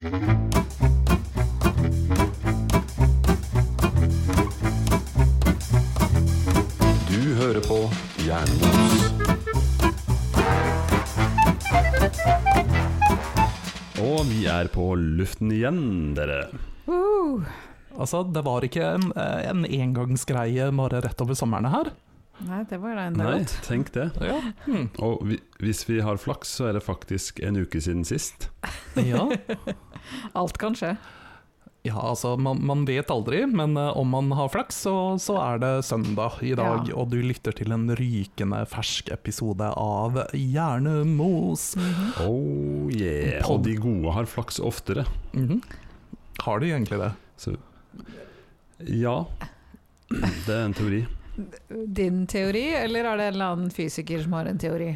Du hører på Jernbos. Og vi er på luften igjen, dere. Uh, Altså, det var ikke en, eh, en engangsgreie bare rett over sommeren her. Nei, det var da enda Nei, godt. tenk det. Ja. Mm. Og vi, hvis vi har flaks, så er det faktisk en uke siden sist. ja. Alt kan skje. Ja, altså, man, man vet aldri, men uh, om man har flaks, så, så er det søndag i dag, Ja. og du lytter til en rykende fersk episode av Hjernemos. Mhm. Oh yeah. Pod- Og de gode har flaks oftere. Mhm. Har de egentlig det? Så ja, det er en teori. Din teori, eller er det en eller annen fysiker som har en teori?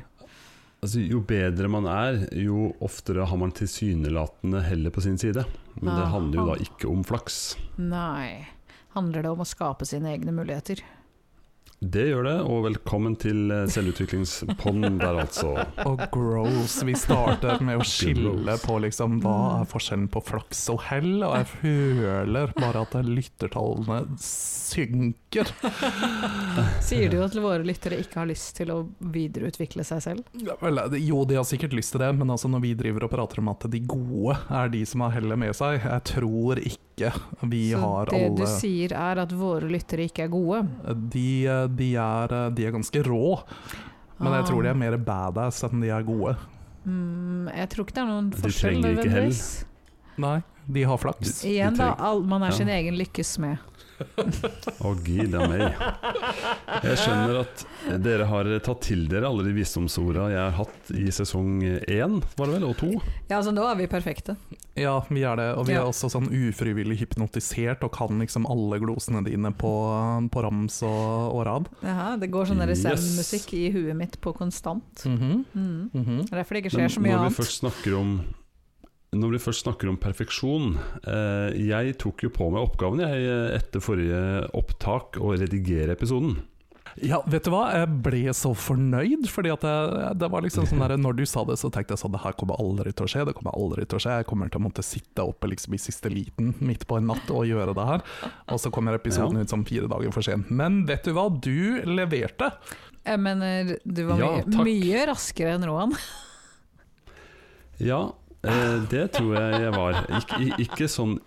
Altså, jo bedre man er, jo oftere har man tilsynelatende hellet på sin side. Men det handler jo da ikke om flaks. Nei. Handler det om å skape sine egne muligheter? Det gjør det, og velkommen til eh, selvutviklingspodden der, altså. Og gross. Vi starter med å skille på liksom, hva er forskjellen på flaks og hell, og jeg føler bare at lyttertallene synker. Sier du at våre lyttere ikke har lyst til å videreutvikle seg selv? Ja, vel, jo, de har sikkert lyst til det, men altså når vi driver og prater om at de gode er de som har hellet med seg, jeg tror ikke vi Så har det du sier er at våre lyttere ikke er gode? de, de, er, de er ganske rå, men jeg tror de er mer badass enn de er gode. Mm, jeg tror ikke det er noen forskjell. Du trenger ikke hell. Nei, de har flaks. Igjen, da. All, man er Ja. sin egen lykkes smed. Å, gid a meg. Jeg skjønner at dere har tatt til dere alle de visdomsorda jeg har hatt i sesong én, var det vel, og to. Ja, altså nå er vi perfekte. Ja, vi er det, og vi Ja. er også sånn ufrivillig hypnotisert og kan liksom alle glosene dine på, på rams og, og rad. Jaha, det går sånn Yes. zen-musikk i huet mitt på konstant. Mhm, Mm. mhm. Det er derfor det ikke Men skjer så mye når vi først snakker om når vi først snakker om perfeksjon eh, Jeg tok jo på meg oppgaven jeg, etter forrige opptak å redigere episoden. Ja, vet du hva? Jeg ble så fornøyd, fordi at det, det var liksom sånn der, Når du sa det, så tenkte jeg sånn Det her kommer aldri til å skje. Det kommer aldri til å skje Jeg kommer til å måtte sitte oppe liksom i siste liten midt på en natt og gjøre det her. Og så kommer episoden Ja. ut som fire dager for sent. Men vet du hva? Du leverte. Jeg mener, du var Ja, mye, mye raskere enn Roan. Ja, eh, det tror jeg jeg var. Ik ikke sånn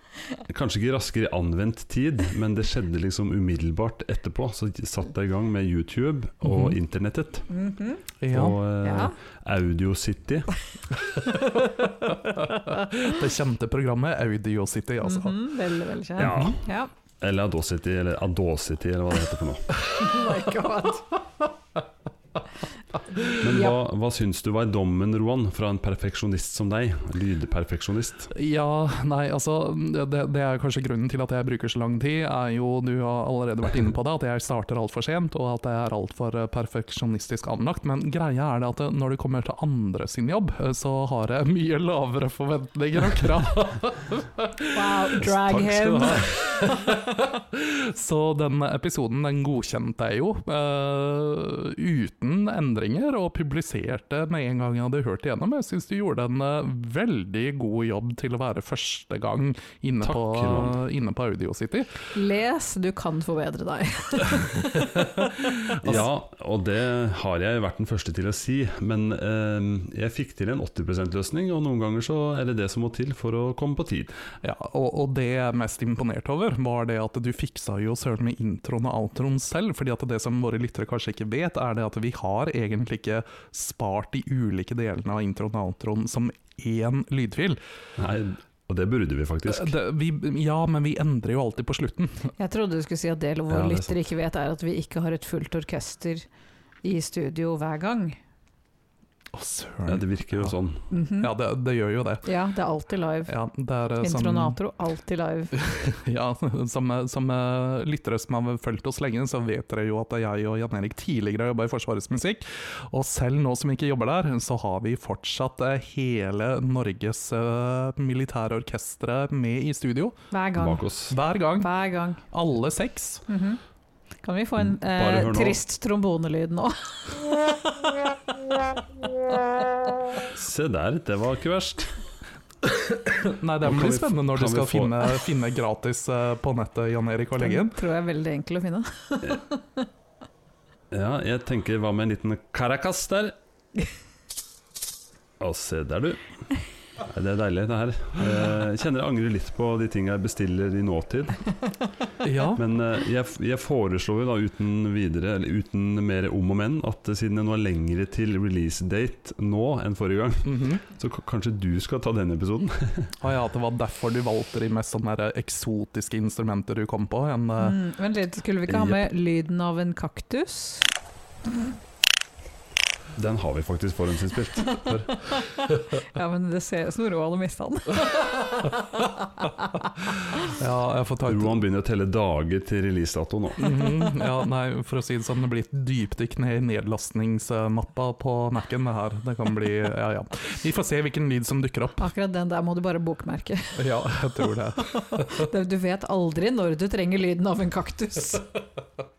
Kanskje ikke raskere i anvendt tid, men det skjedde liksom umiddelbart etterpå. Så satt jeg i gang med YouTube og Mhm. internettet. Ja. Og eh, Ja. AudioCity. Det kjente programmet Audiocity, altså. Mhm, veldig, veldig kjent. Ja. Ja. Eller Adocity, eller Adocity, eller hva det heter for noe. Oh my god. Men hva, hva syns du var dommen, Roan, fra en perfeksjonist som deg? Lydperfeksjonist. Ja, nei, altså det, det er kanskje grunnen til at jeg bruker så lang tid, er jo, du har allerede vært inne på det, at jeg starter altfor sent, og at jeg er altfor eh, perfeksjonistisk anlagt. Men greia er det at eh, når det kommer til andre sin jobb, eh, så har jeg mye lavere forventninger og krav. Wow, drag Takk skal him. så den episoden den godkjente jeg jo, uh, uten endringer, og publiserte med en gang jeg hadde hørt igjennom. Jeg syns du gjorde en uh, veldig god jobb til å være første gang inne, Takk, på, uh, inne på Audio City. Les, du kan forbedre deg. Ja, og det har jeg vært den første til å si. Men eh, jeg fikk til en 80 %-løsning, og noen ganger så er det det som må til for å komme på tid. Ja, og, og det jeg er mest imponert over, var det at du fiksa jo søren med introen og outroen selv. fordi at det som våre lyttere kanskje ikke vet, er det at vi har egentlig ikke spart de ulike delene av introen og outroen som én lydfil. Nei, og det burde vi faktisk. Det, vi, ja, men vi endrer jo alltid på slutten. Jeg trodde du skulle si at det våre Ja, er lyttere ikke vet, er at vi ikke har et fullt orkester i studio hver gang. Å, søren. Ja, det virker jo sånn. Mhm. Ja, det, det gjør jo det. Ja, det er alltid live. Ja, er, Intronatro, som, alltid live. ja, som, som eh, lyttere som har fulgt oss lenge, så vet dere jo at jeg og Jan Erik tidligere har jobba i Forsvarets musikk. Og selv nå som vi ikke jobber der, så har vi fortsatt eh, hele Norges eh, militære orkestre med i studio. Hver gang. Bak oss. Hver gang. Hver gang. Alle seks. Mhm. Kan vi få en eh, trist trombonelyd nå? Se der, det var ikke verst. Nei, det blir spennende når du skal få- finne, finne gratis eh, på nettet, Jan Erik, og legen. Den tror jeg er veldig enkel å finne. Ja, jeg tenker hva med en liten Caracas der? Å, se der, du. Det er deilig, det her. Eh, Jeg kjenner jeg angrer litt på de tingene jeg bestiller i nåtid. Ja, Men eh, jeg, jeg foreslår jo da uten videre, eller uten mer om og men, at siden det nå er lengre til release date nå enn forrige gang, mhm. så k- kanskje du skal ta den episoden? Ah, ja, at det var derfor du valgte de mest sånne eksotiske instrumenter du kom på. En, eh, Mm, Vent litt, skulle vi ikke ha med lyden av en kaktus? Den har vi faktisk forhåndsinnspilt. For. Ja, men det ser ut som Roald har mista den. ja, jeg får ta Roan begynner å telle dager til releasedato nå. Mhm, ja, nei, for å si det sånn, det blir et dypdykk ned i nedlastningsmappa på Mac-en. Det her. Det kan bli Ja, ja. Vi får se hvilken lyd som dukker opp. Akkurat den der må du bare bokmerke. Ja, jeg tror det. Det- Du vet aldri når du trenger lyden av en kaktus.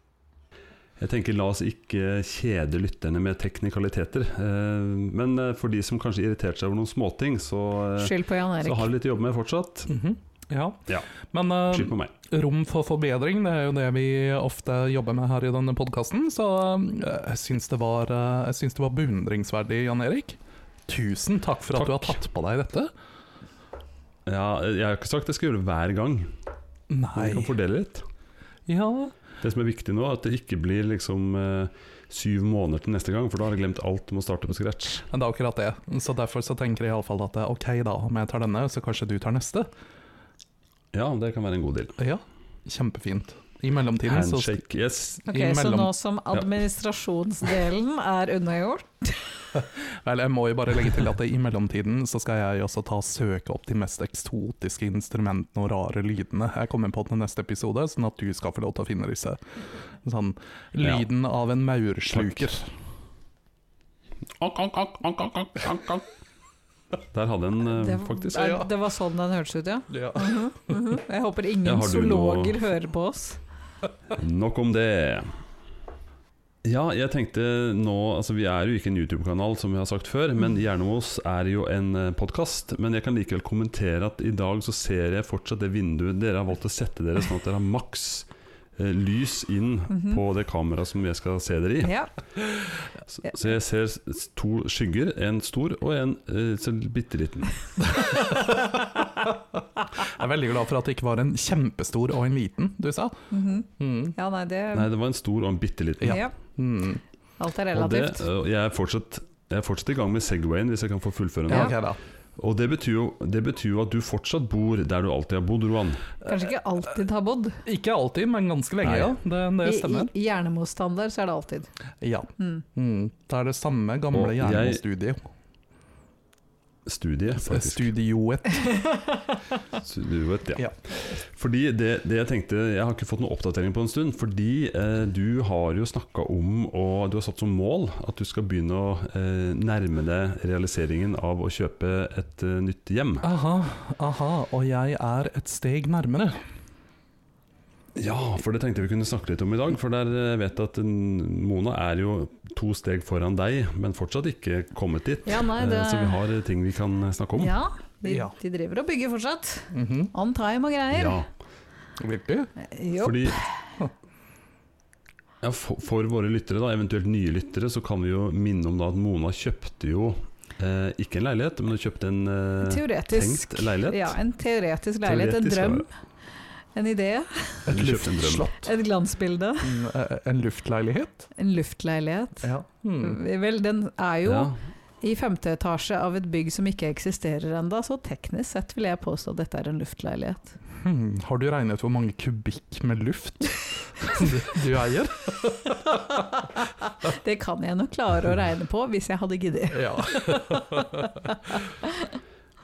Jeg tenker La oss ikke kjede lytterne med teknikaliteter. Eh, Men eh, for de som kanskje irriterte seg over noen småting, så, eh, på Jan så har de litt å jobbe med fortsatt. Mhm, Ja. Ja. Men eh, på meg. rom for forbedring, det er jo det vi ofte jobber med her i denne podkasten. Så eh, jeg syns det, var, jeg syns det var beundringsverdig, Jan Erik. Tusen takk for at du har tatt på deg dette. Ja, jeg har ikke sagt jeg skal gjøre det hver gang. Nei. Men vi kan fordele litt. Ja, Det som er viktig nå, er at det ikke blir liksom eh, syv måneder til neste gang, for da har jeg glemt alt om å starte på scratch. det er akkurat det. Så derfor så tenker jeg iallfall at eh, ok, da, om jeg tar denne, så kanskje du tar neste. Ja, det kan være en god deal. Ja, kjempefint. I mellomtiden så Handshake, yes. Ok, i Så nå som administrasjonsdelen er unnagjort Vel, jeg må jo bare legge til at i mellomtiden så skal jeg også ta søke opp de mest eksotiske instrumentene og rare lydene. Jeg kommer på den neste episode, sånn at du skal få lov til å finne disse. Sånn Ja. lyden av en maursluker. Der hadde en eh, det, faktisk. er, det var sånn den hørtes ut, ja. Ja. Mhm, mhm. Jeg håper ingen Ja, zoologer noe- hører på oss. Nok om det. Ja, jeg tenkte nå Altså Vi er jo ikke en YouTube-kanal, som vi har sagt før, men Hjernemos Gjerne hos er jo en podkast. Men jeg kan likevel kommentere at i dag så ser jeg fortsatt det vinduet Dere har valgt å sette dere sånn at dere har maks eh, lys inn Mhm. på det kameraet som jeg skal se dere i. Ja. Så, så jeg ser to skygger, en stor og en eh, bitte liten. Jeg er veldig glad for at det ikke var en kjempestor og en liten, du sa. Mhm. Mm. ja, nei, det Nei, det var en stor og en bitte liten. Ja. ja. Mm. Alt er Og det, relativt. jeg, er fortsatt, jeg er fortsatt i gang med Segwayen, hvis jeg kan få fullføre nå. Ja. Da. Og det betyr, jo, det betyr jo at du fortsatt bor der du alltid har bodd, Roan. Kanskje ikke alltid har bodd. Ikke alltid, men ganske lenge, Nei. ja. Det, det stemmer. i, i Hjernemo-standard så er det alltid. Ja. Mm. Mm. Det er det samme gamle Og Studie, faktisk. Studioet. Studioet, ja. Ja. Fordi det, det jeg tenkte Jeg har ikke fått noen oppdatering på en stund. Fordi eh, du har jo snakka om, og du har satt som mål, at du skal begynne å eh, nærme deg realiseringen av å kjøpe et eh, nytt hjem. Aha, aha, og jeg er et steg nærmere. Ja, for det tenkte vi kunne snakke litt om i dag. For der eh, vet jeg at mm, Mona er jo to steg foran deg, men fortsatt ikke kommet dit. Ja, nei, Eh, det Så vi har eh, ting vi kan snakke om. Ja, de, Ja. de driver og bygger fortsatt. Mhm. On time og greier. Ja, Virkelig? Jo. fordi ja, for, for våre lyttere, da, eventuelt nye lyttere, så kan vi jo minne om da at Mona kjøpte jo eh, ikke en leilighet, men du kjøpte en eh, Teoretisk. tenkt leilighet. Ja, en teoretisk leilighet. Teoretisk, en drøm. ja. En idé. Et luftslott? Et glansbilde. Eh, En luftleilighet? En luftleilighet. Ja. Hmm. Vel, den er jo Ja. i femte etasje av et bygg som ikke eksisterer ennå, så teknisk sett vil jeg påstå at dette er en luftleilighet. Hmm. Har du regnet hvor mange kubikk med luft du, du eier? Det kan jeg nok klare å regne på, hvis jeg hadde giddet. Ja.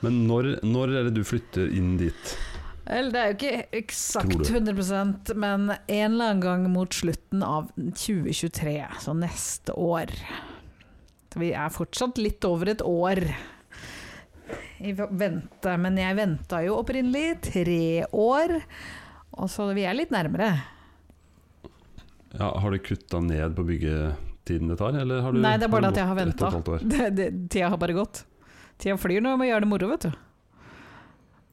Men når, når er det du flytter inn dit? Vel, det er jo ikke eksakt 100% men en eller annen gang mot slutten av 2023, så neste år. Så vi er fortsatt litt over et år i vente, men jeg venta jo opprinnelig tre år, og så vi er litt nærmere. Ja, har du kutta ned på byggetiden det tar, eller har du Nei, det er bare det at jeg har venta. tida har bare gått. Tida flyr når man gjør det moro, vet du.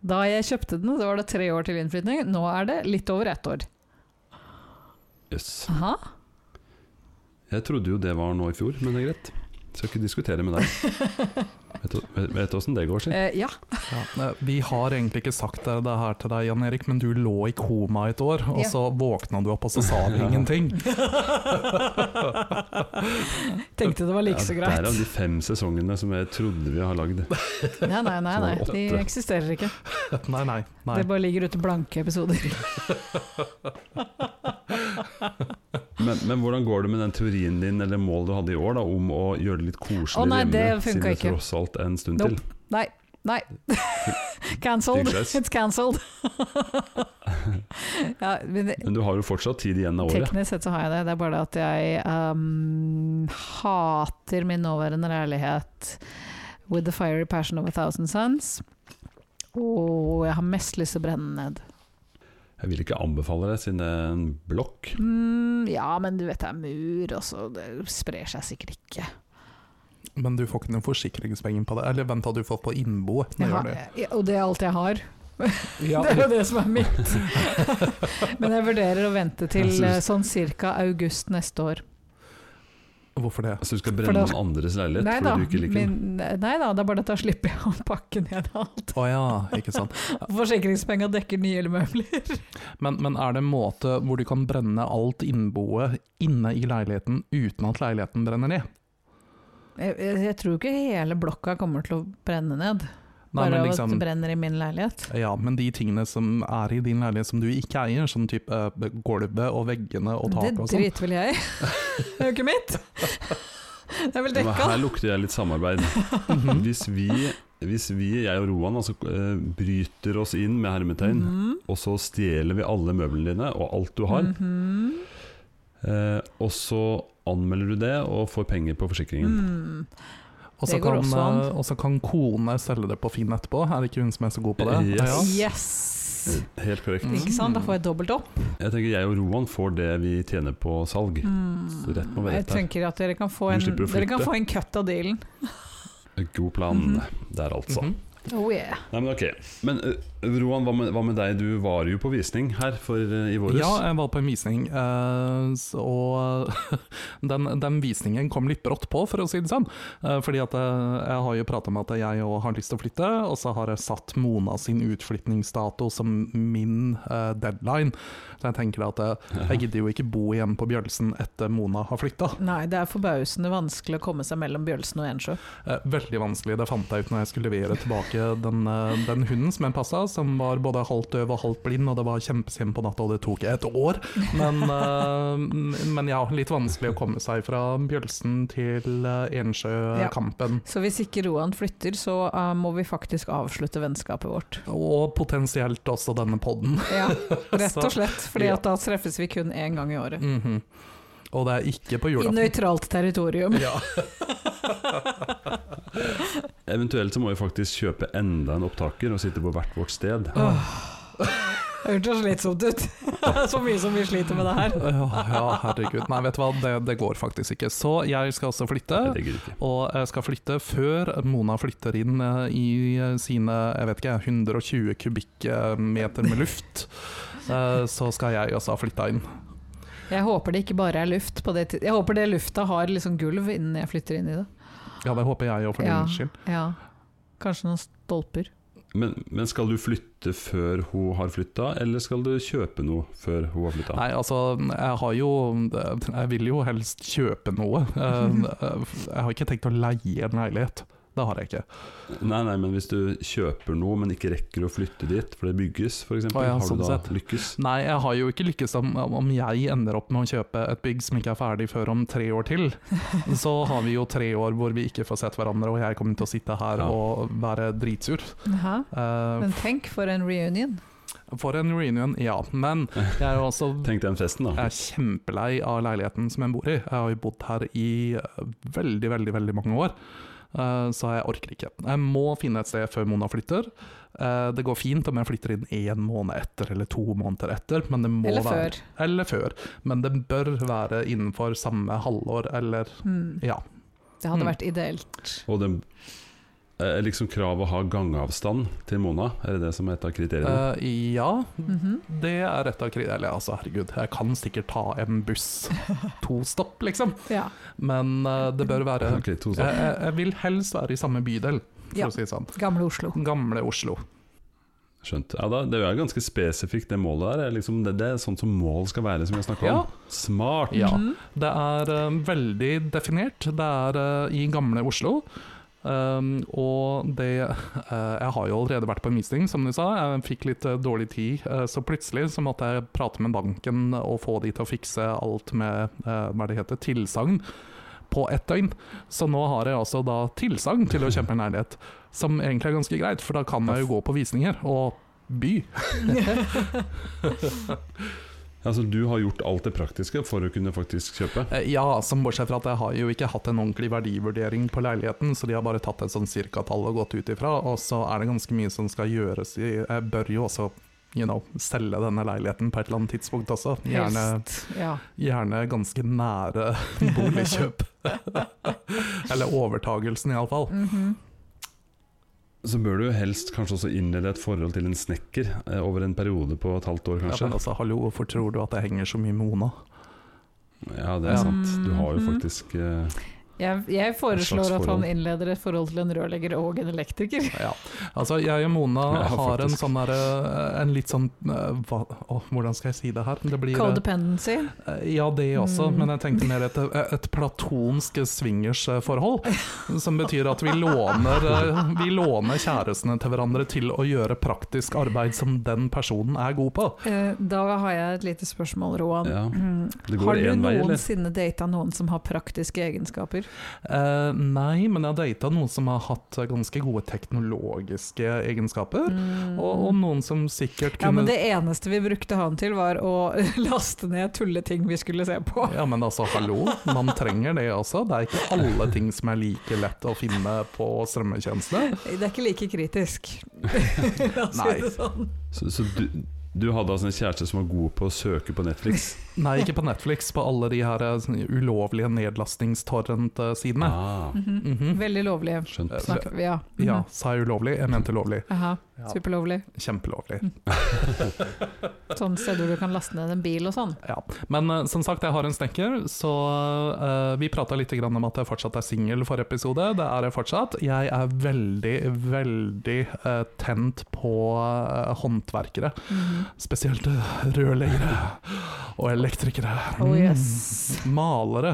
Da jeg kjøpte den, så var det tre år til innflytning. Nå er det litt over ett år. Yes. Aha. Jeg trodde jo det var nå i fjor, men det er greit. Skal ikke diskutere med deg. Vet du- åssen det går, si? Eh, ja. Ja, eh, vi har egentlig ikke sagt det det her til deg, Jan Erik, men du lå i koma et år, og Ja. så våkna du opp, og så sa du ingenting. Tenkte det var like så greit. Ja, er av de fem sesongene som jeg trodde vi har lagd. Nei, nei, nei. nei. De eksisterer ikke. Nei, nei. nei. Det bare ligger ute blanke episoder. Men, men hvordan går det med den teorien din eller målet du hadde i år da, om å gjøre det litt koselig Å, nei, det hjemme, siden det tross alt en stund Nope. til? Nei. Nei. cancelled. It's cancelled. ja, men Men du har jo fortsatt tid igjen av året. teknisk sett så har jeg det. Det er bare det at jeg um, hater min nåværende leilighet with the fiery passion of a thousand suns. Og jeg har mest lyst til å brenne ned. Jeg vil ikke anbefale det, siden det er en blokk. Mm, ja, men du vet det er mur, og så det sprer seg sikkert ikke. Men du får ikke noen forsikringspenger på det? Eller vent, har du fått på innboet? Nå Jeg gjør det. ja, og det er alt jeg har. Ja. Det er jo det som er mitt. Men jeg vurderer å vente til synes- eh, sånn ca. august neste år. Hvorfor det? Altså du skal brenne da- noen andres leilighet Nei fordi da, du ikke liker den. min, nei da, det er bare at da slipper jeg å pakke ned alt. Oh, ja, ikke sant. Forsikringspenga dekker nye møbler. Men, men er det en måte hvor du kan brenne alt innboet inne i leiligheten uten at leiligheten brenner ned? Jeg, jeg, jeg tror ikke hele blokka kommer til å brenne ned. Nei, Bare liksom, at det brenner i min leilighet. ja, men de tingene som er i din leilighet som du ikke eier, sånn type uh, gulvet og veggene og Det taket og sånn. driter vel jeg i. Det er jo ikke mitt! Det er vel Men dekka. her lukter jeg litt samarbeid. Mhm. Hvis vi, hvis vi jeg og Roan, altså, eh, bryter oss inn med hermetegn, Mhm. og så stjeler vi alle møblene dine og alt du har, Mhm. eh, og så anmelder du det og får penger på forsikringen. Mm. Og så kan, også eh, kan kone selge det på Finn etterpå. Er det ikke hun som er så god på det? Yes. Ja. Yes! Helt korrekt. Mm. Ikke sant? Da får jeg dobbelt opp. Jeg tenker jeg og Roan får det vi tjener på salg. Mm. Så rett må være Jeg rett her. tenker at dere kan få en, dere kan få en cut av dealen. God plan Mhm. der, altså. Mhm. Oh yeah. Nei, men ok. Men eh, Roan, hva med, hva med deg? Du var jo på visning her for, eh, i våres. Ja, jeg var på en visning, eh, og den, den visningen kom litt brått på, for å si det sånn. Fordi at jeg har jo prata om at jeg òg har lyst til å flytte, og så har jeg satt Mona sin utflytningsdato som min deadline. Så jeg tenker at jeg gidder jo ikke bo igjen på Bjølsen etter Mona har flytta. Nei, det er forbausende vanskelig å komme seg mellom Bjølsen og Ensjø. Veldig vanskelig, det fant jeg ut når jeg skulle levere tilbake den, eh, den hunden som jeg passa, som var både halvt døv og halvt blind, og det var kjempesent på natta, og det tok et år. Men, eh, men ja, litt vanskelig å komme seg fra Bjølsen til Ensjøkampen. Ja. Så hvis ikke Roan flytter, så eh, må vi faktisk avslutte vennskapet vårt. Og potensielt også denne podden. Ja, rett og slett. Fordi ja. da treffes vi kun én gang i året. Mhm. Og det er ikke på I nøytralt territorium. Ja. Eventuelt så må vi faktisk kjøpe enda en opptaker og sitte på hvert vårt sted. Åh. Det hørtes slitsomt ut. så mye som vi sliter med det her. Ja, herregud. Nei, vet du hva, det, det går faktisk ikke. Så jeg skal også flytte. Og jeg skal flytte før Mona flytter inn eh, i sine jeg vet ikke, 120 kubikkmeter med luft. Eh, Så skal jeg også ha flytta inn. Jeg håper det ikke bare er luft på det Jeg håper det lufta har liksom gulv innen jeg flytter inn i det. Ja, det håper jeg òg, for Ja. din skyld. Ja. Kanskje noen stolper. Men, men skal du flytte før hun har flytta, eller skal du kjøpe noe før hun har flytta? Nei, altså, jeg har jo Jeg vil jo helst kjøpe noe. Eh, Jeg har ikke tenkt å leie en leilighet. Det har jeg ikke. Nei, nei, men hvis du kjøper noe, men ikke rekker å flytte dit, for det bygges f.eks., Å ja, har sånn du da sett. lykkes? Nei, jeg har jo ikke lykkes om, om jeg ender opp med å kjøpe et bygg som ikke er ferdig før om tre år til. Så har vi jo tre år hvor vi ikke får sett hverandre, og jeg kommer til å sitte her Ja. og være dritsur. Jaha. Eh, Men tenk for en reunion. For en reunion, ja. Men jeg er jo også Tenk den festen, jeg er kjempelei av leiligheten som jeg bor i. Jeg har jo bodd her i eh, veldig, veldig veldig mange år. Eh, Så jeg orker ikke. Jeg må finne et sted før Mona flytter. Eh, Det går fint om jeg flytter inn én måned etter eller to måneder etter. Men det må Eller være, før. Eller før. Men det bør være innenfor samme halvår eller mm. ja. Det hadde Mm. vært ideelt. Og det, Er liksom krav å ha gangavstand til Mona? Er det det som er et av kriteriene? Uh, ja, Mhm. det er et av kriteriene. Eller altså, herregud, jeg kan sikkert ta en buss to stopp, liksom. Ja. Men uh, det bør være okay, to jeg, jeg, jeg vil helst være i samme bydel, for Ja. å si det sånn. Gamle Oslo. Gamle Oslo. Skjønt. Ja, da, det er jo ganske spesifikt, det målet der. Er Liksom, det, det er sånn som mål skal være, som vi snakka Ja. om. Smart! Ja. Mhm. Det er uh, veldig definert. Det er uh, i gamle Oslo. Um, og det uh, Jeg har jo allerede vært på en visning, som du sa. Jeg fikk litt uh, dårlig tid, uh, så plutselig så måtte jeg prate med banken og få de til å fikse alt med hva det heter, tilsagn på ett døgn. Så nå har jeg altså da tilsagn til å kjøpe en leilighet, som egentlig er ganske greit, for da kan jeg jo gå på visninger og by. Altså, du har gjort alt det praktiske for å kunne faktisk kjøpe? Eh, Ja, som bortsett fra at jeg har jo ikke hatt en ordentlig verdivurdering på leiligheten, så de har bare tatt et sånn cirkatall og gått ut ifra, og så er det ganske mye som skal gjøres. i- Jeg bør jo også you know, selge denne leiligheten på et eller annet tidspunkt også. Gjerne, Ja. gjerne ganske nære boligkjøp. eller overtagelsen, iallfall. Mhm. Så bør du helst kanskje også innlede et forhold til en snekker eh, over en periode på et halvt år, kanskje. Ja, men altså, hallo, hvorfor tror du at jeg henger så mye med Mona? Ja, det er Ja. sant. Du har jo Mhm. faktisk eh, Jeg, jeg foreslår at han innleder et forhold til en rørlegger og en elektriker. Ja. Altså, jeg og Mona Ja, har en sånn der, En litt sånn eh, hva, å, Hvordan skal jeg si det her? Det blir eh, Codependency. Ja, det også, Mm. men jeg tenkte mer et, et platonsk swingersforhold. Som betyr at vi låner, eh, vi låner kjærestene til hverandre til å gjøre praktisk arbeid som den personen er god på. Eh, Da har jeg et lite spørsmål, Roan. Ja. Mm. Det går Har du noensinne data noen som har praktiske egenskaper? Eh, nei, men jeg har data noen som har hatt ganske gode teknologiske egenskaper. Mm. Og, og noen som sikkert kunne Ja, men det eneste vi brukte han til, var å laste ned tulleting vi skulle se på. Ja, men altså, hallo, man trenger det også. Det er ikke alle ting som er like lett å finne på strømmetjenestene. Det er ikke like kritisk. La oss si det sånn. Så, så du, du hadde altså en kjæreste som var god på å søke på Netflix? Nei, ikke på Netflix, på alle de her eh, ulovlige nedlastingstorrent-sidene. Ah, Mhm. Mhm. Veldig lovlige. skjønt. Snakker vi, ja. -hmm. Ja, sa jeg ulovlig? Jeg mente lovlig. Aha, Ja, superlovlig. kjempelovlig. Sånne steder du kan laste ned en bil og sånn. Ja. Men uh, som sagt, jeg har en snekker, så uh, vi prata litt grann om at jeg fortsatt er singel for episode. Det er jeg fortsatt. Jeg er veldig, veldig uh, tent på eh, håndverkere. Mhm. Spesielt eh, rørleggere og elektrikere. Oh yes. Mm. Malere.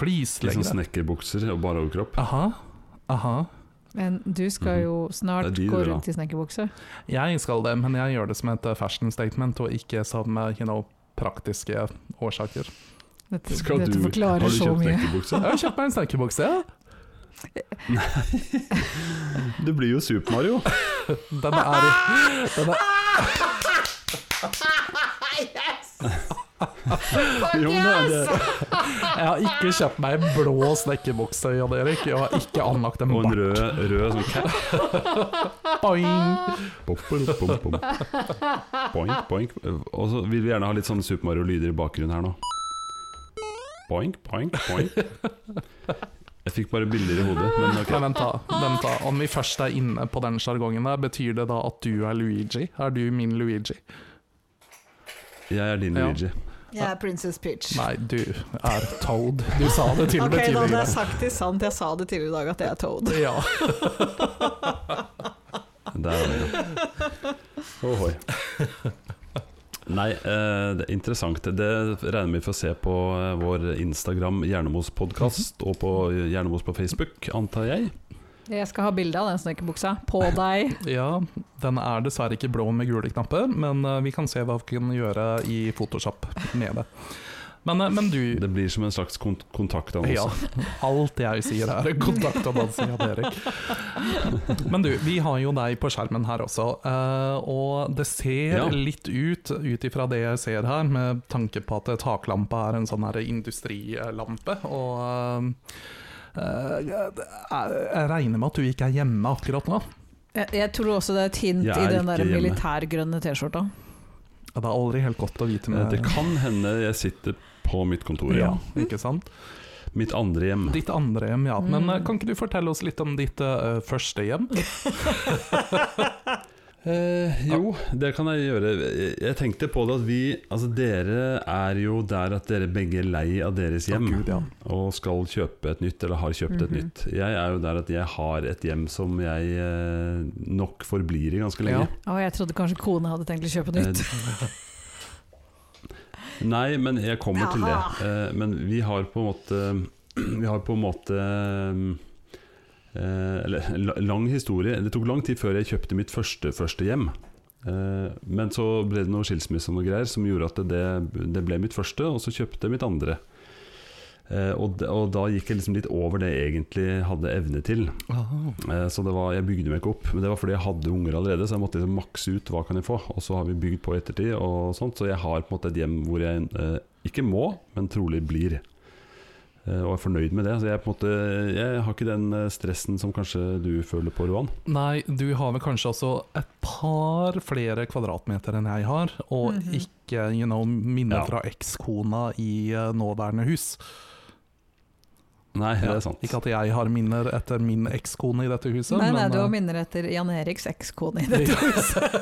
Litt sånn snekkerbukser og bare overkropp. Aha. Aha. Men du skal jo snart Det er de gå du rundt i snekkerbukse. Jeg skal det, men jeg gjør det som et eh, fashion statement, og ikke som eh, you know, praktiske årsaker. Dette, Skal dette du, har forklarer du så kjøpt mye. snekkerbukse? Jeg har kjøpt meg en snekkerbukse, ja. Du blir jo Super Mario. Den er, den er Jo, det, Jeg har ikke kjøpt meg en blå snekkerbukse, Jan Erik. Jeg har ikke anlagt en og en rød, rød sånn cap. Boink, boink. Og så vil vi gjerne ha litt sånn Super Mario-lyder i bakgrunnen her nå. Boink, boink, boink. Jeg fikk bare bilder i hodet, men okay. Nei, vent, da. Vent da. Om vi først er inne på den sjargongen der, betyr det da at du er Luigi? Er du min Luigi? Jeg er din Ja. Luigi. Jeg er Princess Peach. Nei, du er Toad. Du sa det til og Ok, med da hadde jeg sagt det sant. Jeg sa det tidligere i dag at jeg er Toad. Ja. Der er det. Ohoi. Nei, eh, det er interessant. Det regner vi får se på eh, vår Instagram Hjernemos podkast, og på Hjernemos på Facebook, antar jeg. Jeg skal ha bilde av den snekkerbuksa på deg. ja, den er dessverre ikke blå med gule knapper, men eh, vi kan se hva vi kan gjøre i Photoshop med det. Men, eh, men du Det blir som en slags kont kontaktannonse. Ja, alt jeg sier er kontaktannonse, Jan Erik. Men du, vi har jo deg på skjermen her også, eh, og det ser Ja. litt ut, ut ifra det jeg ser her, med tanke på at taklampa er en sånn her industrilampe, og jeg regner med at du ikke er hjemme akkurat nå. Jeg, jeg tror også det er et hint i den der militærgrønne T-skjorta. Det er aldri helt godt å vite Eh, med Det kan hende jeg sitter på mitt kontor, ja. ja, ikke sant? Mitt andre hjem. Ditt andre hjem, ja. Men Mm. eh, kan ikke du fortelle oss litt om ditt uh, første hjem? Eh, jo, det kan jeg gjøre. Jeg- Jeg tenkte på det at vi Altså, dere er jo der at dere begge er lei av deres hjem. oh, Gud, ja. og skal kjøpe et nytt, eller har kjøpt et Mhm. nytt. Jeg er jo der at jeg har et hjem som jeg eh, nok forblir i ganske lenge. Ja. Å, jeg trodde kanskje kone hadde tenkt å kjøpe nytt. Eh, Nei, men jeg kommer til det. Eh, men vi har på en måte Vi har på en måte eh, Eller lang historie. Det tok lang tid før jeg kjøpte mitt første, første hjem. Eh, men så ble det noe skilsmisse og greier som gjorde at det, det ble mitt første, og så kjøpte jeg mitt andre. Eh, og, og da gikk jeg liksom litt over det jeg egentlig hadde evne til. Eh, Så det var, jeg bygde meg ikke opp, men det var fordi jeg hadde unger allerede. Så jeg måtte liksom makse ut hva kan jeg få, og så har vi bygd på i ettertid. Og sånt, så jeg har på en måte et hjem hvor jeg eh, ikke må, men trolig blir. Eh, og er fornøyd med det. Så jeg, på en måte, jeg har ikke den eh, stressen som kanskje du føler på, Roan. Nei, du har vel kanskje også et par flere kvadratmeter enn jeg har, og Mhm. ikke you know, minner Ja. fra ekskona i eh, nåværende hus. Nei, det er sant. Ikke at jeg har minner etter min ekskone i dette huset, Nei, nei, men du har eh, minner etter Jan Eriks ekskone i dette huset.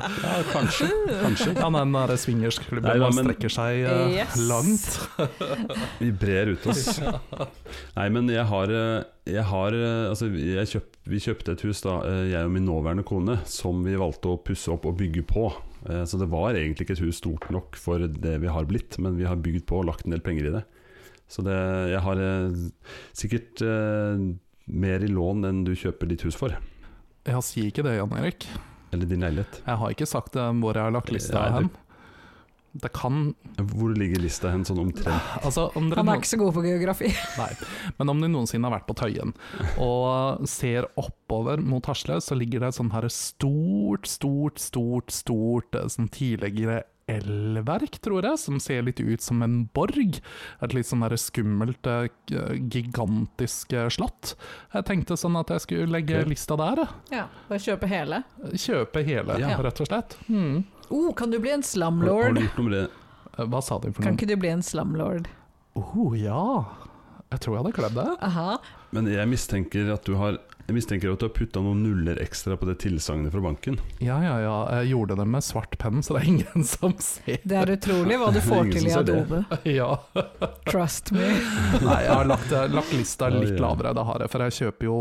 Ja, kanskje. kanskje. ja, den der Nei, swingersklubben da, men- strekker seg uh, Yes. langt. Vi brer ut oss. Nei, men jeg har, eh, jeg har altså, jeg kjøpt, Vi kjøpte et hus, da, jeg og min nåværende kone, som vi valgte å pusse opp og bygge på. Så det var egentlig ikke et hus stort nok for det vi har blitt, men vi har bygd på og lagt en del penger i det. Så det, jeg har eh, sikkert eh, mer i lån enn du kjøper ditt hus for. Jeg sier ikke det, Jan Erik. Eller din leilighet. Jeg har ikke sagt det hvor jeg har lagt lista Nei, hen. Det kan Hvor ligger lista hen, sånn omtrent? Altså, om dere Han er ikke så god på geografi. Nei, men om du noensinne har vært på Tøyen og ser oppover mot Hasle, så ligger det et sånn her stort, stort, stort, stort eh, sånn tidligere elverk, tror jeg, som ser litt ut som en borg. Et litt sånn skummelt, eh, gigantisk eh, slott. Jeg tenkte sånn at jeg skulle legge lista der. Ja, Bare kjøpe hele. Kjøpe hele, Ja. rett og slett. Mm. Oh, kan du bli en Har, har slumlord? du gjort noe med det? Eh, Hva sa du for noe? Kan ikke du bli en slumlord? Oh, ja. Jeg tror jeg hadde kledd det. Aha. Men jeg mistenker at du har jeg mistenker at du har putta noen nuller ekstra på det tilsagnet fra banken. Ja, ja, ja. Jeg gjorde det med svart penn, så det er ingen som ser. Det er utrolig hva du får til i. Adobe. Ja. Trust me. Nei, jeg har lagt, lagt lista litt ja. lavere, det har jeg. For jeg kjøper jo,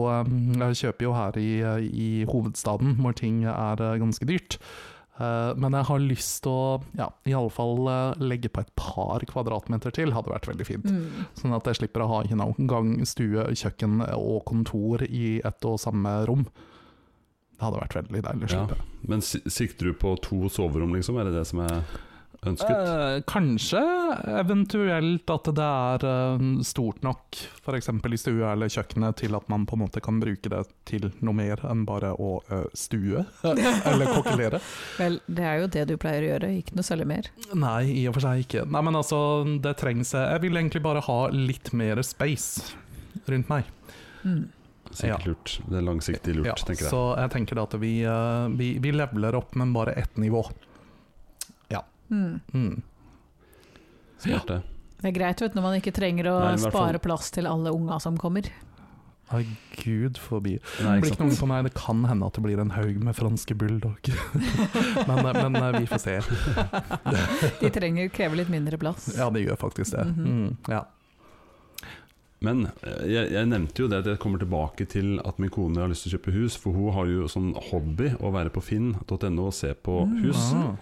jeg kjøper jo her i, i hovedstaden, hvor ting er uh, ganske dyrt. Uh, Men jeg har lyst til å ja, i alle fall uh, legge på et par kvadratmeter til, hadde vært veldig fint. Mm. Sånn at jeg slipper å ha you know, gang, stue, kjøkken og kontor i ett og samme rom. Det hadde vært veldig deilig å Ja. slippe. Men sikter du på to soverom, liksom? Er det det som er ønsket? Eh, kanskje eventuelt at det er eh, stort nok, f.eks. i stua eller kjøkkenet, til at man på en måte kan bruke det til noe mer enn bare å eh, stue eller kokkelere. Vel, det er jo det du pleier å gjøre, ikke noe særlig mer. Nei, i og for seg ikke. Nei, men altså, det trengs Jeg vil egentlig bare ha litt mer space rundt meg. Mm. Sikkert lurt. Det er langsiktig lurt, Ja, tenker jeg. så jeg tenker at vi, eh, vi, vi leveler opp, men bare ett nivå. Mm. Mm. Smart det. Det er greit vet, når man ikke trenger å Nei, spare fall- plass til alle unga som kommer. Ai, gud forbi. Nei, Det blir ikke noen på meg, det kan hende at det blir en haug med franske bulldog. men, men eh, vi får se. De trenger krever litt mindre plass. Ja, de gjør faktisk det. Mhm. mm, ja. Men eh, jeg, jeg nevnte jo det at jeg kommer tilbake til at min kone har lyst til å kjøpe hus, for hun har jo sånn hobby å være på finn.no og se på Mm. hus. Ah.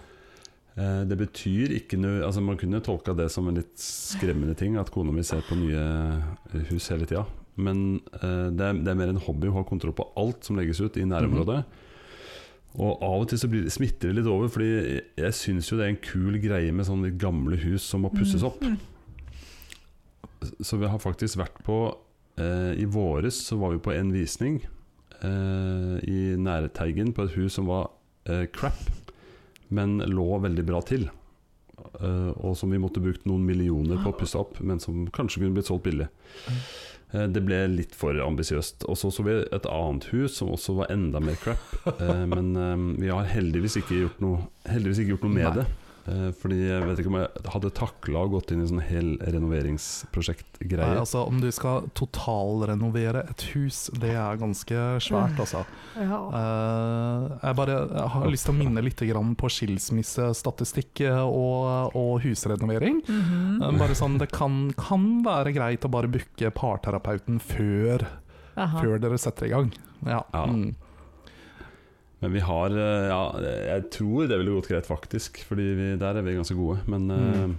Eh, Det betyr ikke noe altså Man kunne tolka det som en litt skremmende ting, at kona mi ser på nye eh, hus hele tida. Men uh, det, er, det er mer en hobby. å ha kontroll på alt som legges ut i nærområdet. Og av og til så blir, det- smitter det litt over, Fordi jeg, jeg syns jo det er en kul greie med sånne litt gamle hus som må pusses opp. Mm. Så vi har faktisk vært på uh, I våres så var vi på en visning uh, i Nærteigen på et hus som var crap, men lå veldig bra til. Uh, og som vi måtte brukt noen millioner på å pusse opp, men som kanskje kunne blitt solgt billig. Uh, det ble litt for ambisiøst. Og så så vi et annet hus som også var enda mer crap. Uh, men vi har heldigvis ikke gjort noe, ikke gjort noe med Nei. det. Eh, fordi jeg vet ikke om jeg hadde takla å gått inn i sånn hel Nei, renoveringsprosjektgreie. altså Om du skal totalrenovere et hus, det er ganske svært, altså. Ja. Eh, jeg bare jeg har lyst til å minne litt grann på skilsmissestatistikk eh, og, og husrenovering. Mm -hmm. Bare sånn, Det kan, kan være greit å bare booke parterapeuten før, før dere setter i gang. Ja. Ja. Mm. Men vi har eh, Ja, jeg tror det ville gått greit, faktisk. Fordi vi, der er vi ganske gode. Men, eh, Mm.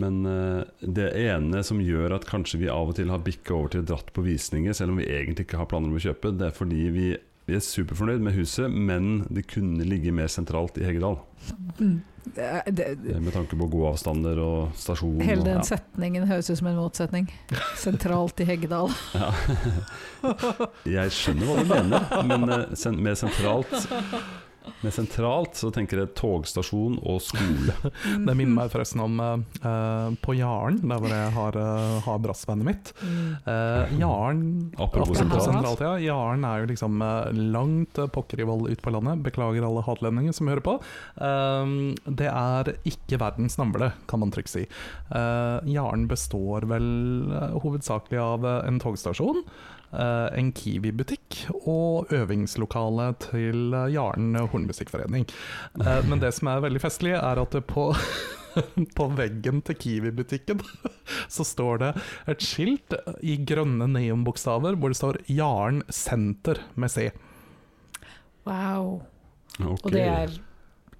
men eh, det ene som gjør at kanskje vi av og til har bikka over til dratt på visninger, selv om vi egentlig ikke har planer om å kjøpe, det er fordi vi, vi er superfornøyd med huset, men det kunne ligge mer sentralt i Heggedal. Mm. Det, det, Eh, Med tanke på gode avstander og stasjon. hele og, den ja. setningen høres ut som en motsetning. Sentralt i Heggedal. Ja. Jeg skjønner hva du mener, men mer sentralt Med sentralt så tenker jeg togstasjon og skole. Det minner meg forresten om eh, på Jaren, der hvor jeg har, uh, har brassbandet mitt. Uh, Jaren Apropos sentralt. sentralt, ja. Jaren er jo liksom langt uh, vold ute på landet. Beklager alle hatlendinger som hører på. Det er ikke verdens navle, kan man trygt si. Uh, Jaren består vel hovedsakelig av en togstasjon. Eh, en Kiwi-butikk og øvingslokale til eh, Jaren Hornmusikkforening. Eh, men det som er veldig festlig, er at det på på veggen til Kiwi-butikken så står det et skilt i grønne neonbokstaver hvor det står 'Jaren senter' med C. Wow. Okay. Og det er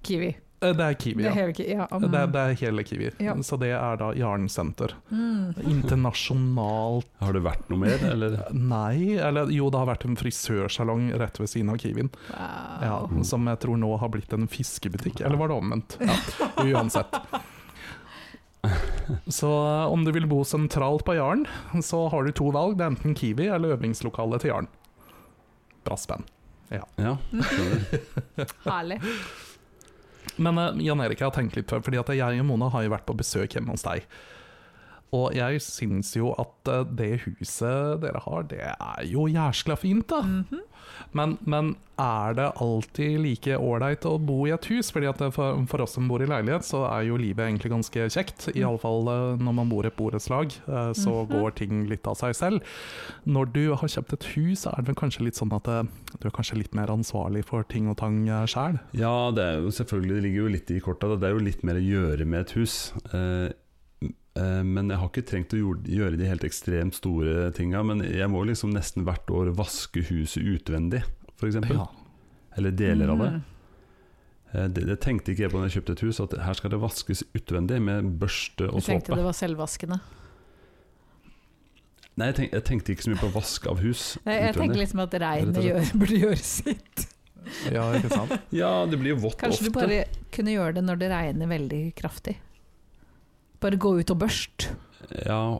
Kiwi. Eh, Det er Kiwi, Det er ja. hele Ja, um, Det er, det er hele Kiwi. Ja. Så det er da Jaren senter. mm. Internasjonalt Har det vært noe mer, eller? Nei, eller jo, det har vært en frisørsalong rett ved siden av Kiwien. wow. Ja, som jeg tror nå har blitt en fiskebutikk. Eller var det omvendt? Ja, uansett. Så eh, om du vil bo sentralt på Jaren, så har du to valg. Det er enten Kiwi eller øvingslokalet til Jaren. Brassband. Ja, ja. Herlig. Men eh, Jan Erik, jeg har tenkt litt før, fordi at jeg og Mona har jo vært på besøk hjemme hos deg. Og jeg syns jo at eh, det huset dere har, det er jo jæskla fint, da. Mhm. Men, men er det alltid like ålreit å bo i et hus? Fordi at for, for oss som bor i leilighet, så er jo livet egentlig ganske kjekt. Mm. Iallfall når man bor i et borettslag, så så -hmm. går ting litt av seg selv. Når du har kjøpt et hus, er det vel kanskje litt sånn at eh, du er kanskje litt mer ansvarlig for ting og tang sjæl? Ja, det er jo selvfølgelig Det ligger jo litt i korta. Det er jo litt mer å gjøre med et hus. Eh, eh, men jeg har ikke trengt å gjøre de helt ekstremt store tinga. Men jeg må liksom nesten hvert år vaske huset utvendig, f.eks. Ja. Eller deler av det. Mm. Eh, det. Det tenkte ikke jeg på når jeg kjøpte et hus, at her skal det vaskes utvendig med børste og såpe. Du tenkte såpe. det var selvvaskende. Nei, jeg, tenk, jeg tenkte ikke så mye på vask av hus Nei, jeg tenker liksom at regnet gjør, burde gjøre sitt. ja, ikke sant? Ja, det blir jo vått Kanskje du bare kunne gjøre det når det regner veldig kraftig. Bare gå ut og børst. Ja,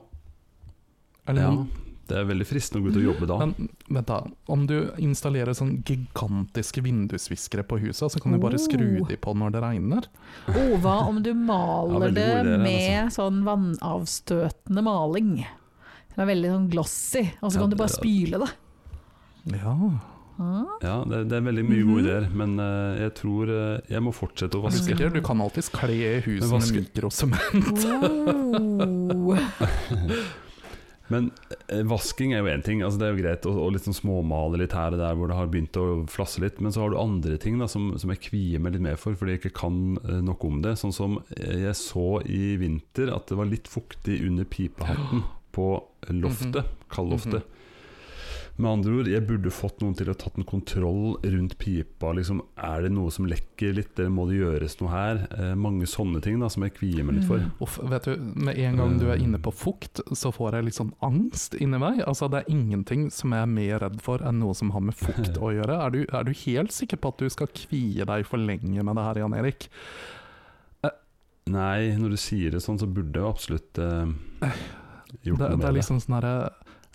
Eller, ja, det er veldig fristende å gå ut og jobbe da. Men vent da, om du installerer sånn gigantiske vindusviskere på huset, så kan du bare skru Oh. de på når det regner. Oh, hva om du maler ja, det med med sånn vannavstøtende maling? Som er veldig sånn glossy, og så Ja, kan du bare det- spyle det. Ja. Ah. Ja, det, det er veldig mye gode Mhm. ideer, men uh, jeg tror uh, jeg må fortsette å Du, vaske. du kan alltids kle huset med mikrosement. Wow. Men uh, vasking er jo én ting, altså det er jo greit å, å liksom småmale litt her og der hvor det har begynt å flasse litt, men så har du andre ting da som, som jeg kvier meg litt mer for fordi jeg ikke kan noe nok om det. Sånn som jeg så i vinter at det var litt fuktig under pipehatten på loftet, kaldloftet. Med andre ord, jeg burde fått noen til å tatt en kontroll rundt pipa. Liksom, er det noe som lekker litt, eller må det gjøres noe her? Eh, mange sånne ting da som jeg kvier meg litt for. Mm. Uff, vet du, med en gang du er inne på fukt, så får jeg litt sånn angst inni meg. Altså, det er ingenting som jeg er mer redd for enn noe som har med fukt å gjøre. Er du, er du helt sikker på at du skal kvie deg for lenge med det her, Jan Erik? Nei, når du sier det sånn, så burde jeg absolutt eh, gjort Det, noe det Det er liksom sånn herre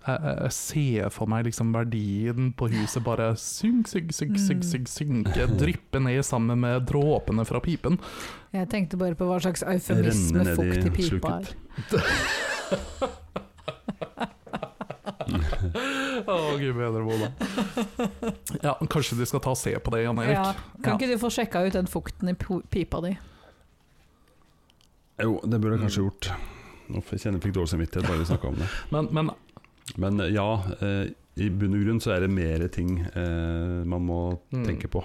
jeg, ser for meg liksom verdien på huset bare synk, synk, synk, synk, Mm. synk, synke, dryppe ned sammen med dråpene fra pipen. Jeg tenkte bare på hva slags eufemisme fukt i pipa er. Å, Å, gud bedre, Mona. Ja, kanskje de skal ta og se på det, Jan Erik? Ja, kan Ja. ikke du få sjekka ut den fukten i pipa di? Jo, det burde jeg kanskje gjort. Nå kjenner jeg kjenne jeg fikk dårlig samvittighet bare vi snakka om det. Men, men Men eh, ja, eh, i bunn og grunn så er det mer ting eh, man må Mm. tenke på.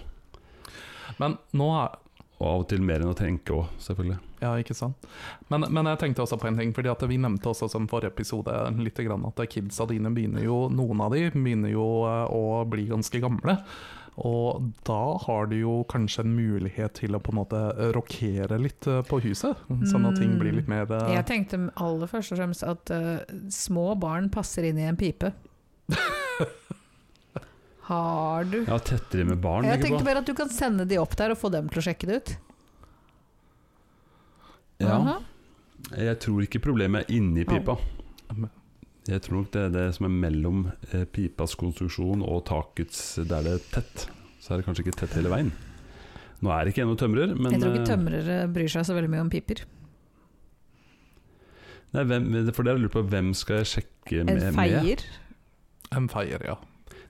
Men nå er Og av og til mer enn å tenke òg, selvfølgelig. Ja, ikke sant. Men, men jeg tenkte også på en ting, fordi at vi nevnte også som forrige episode litt grann at kidsa dine begynner jo, noen av de begynner jo eh, å bli ganske gamle. Og da har du jo kanskje en mulighet til å på en måte rokere litt eh, på huset, sånn at ting blir litt mer eh, Jeg tenkte aller først og fremst at uh, små barn passer inn i en pipe. Har du Ja, tettere med barn. Jeg tenkte bare at du kan sende de opp der og få dem til å sjekke det ut. Ja, Aha. jeg tror ikke problemet er inni pipa. Jeg tror nok det er det som er mellom eh, pipas konstruksjon og takets der det er tett. Så er det kanskje ikke tett hele veien. Nå er det ikke ennå tømrer, men Jeg tror eh, ikke tømrere bryr seg så veldig mye om piper. nei, hvem, For det har jeg lurt på, hvem skal jeg sjekke med? En med? En feier, ja.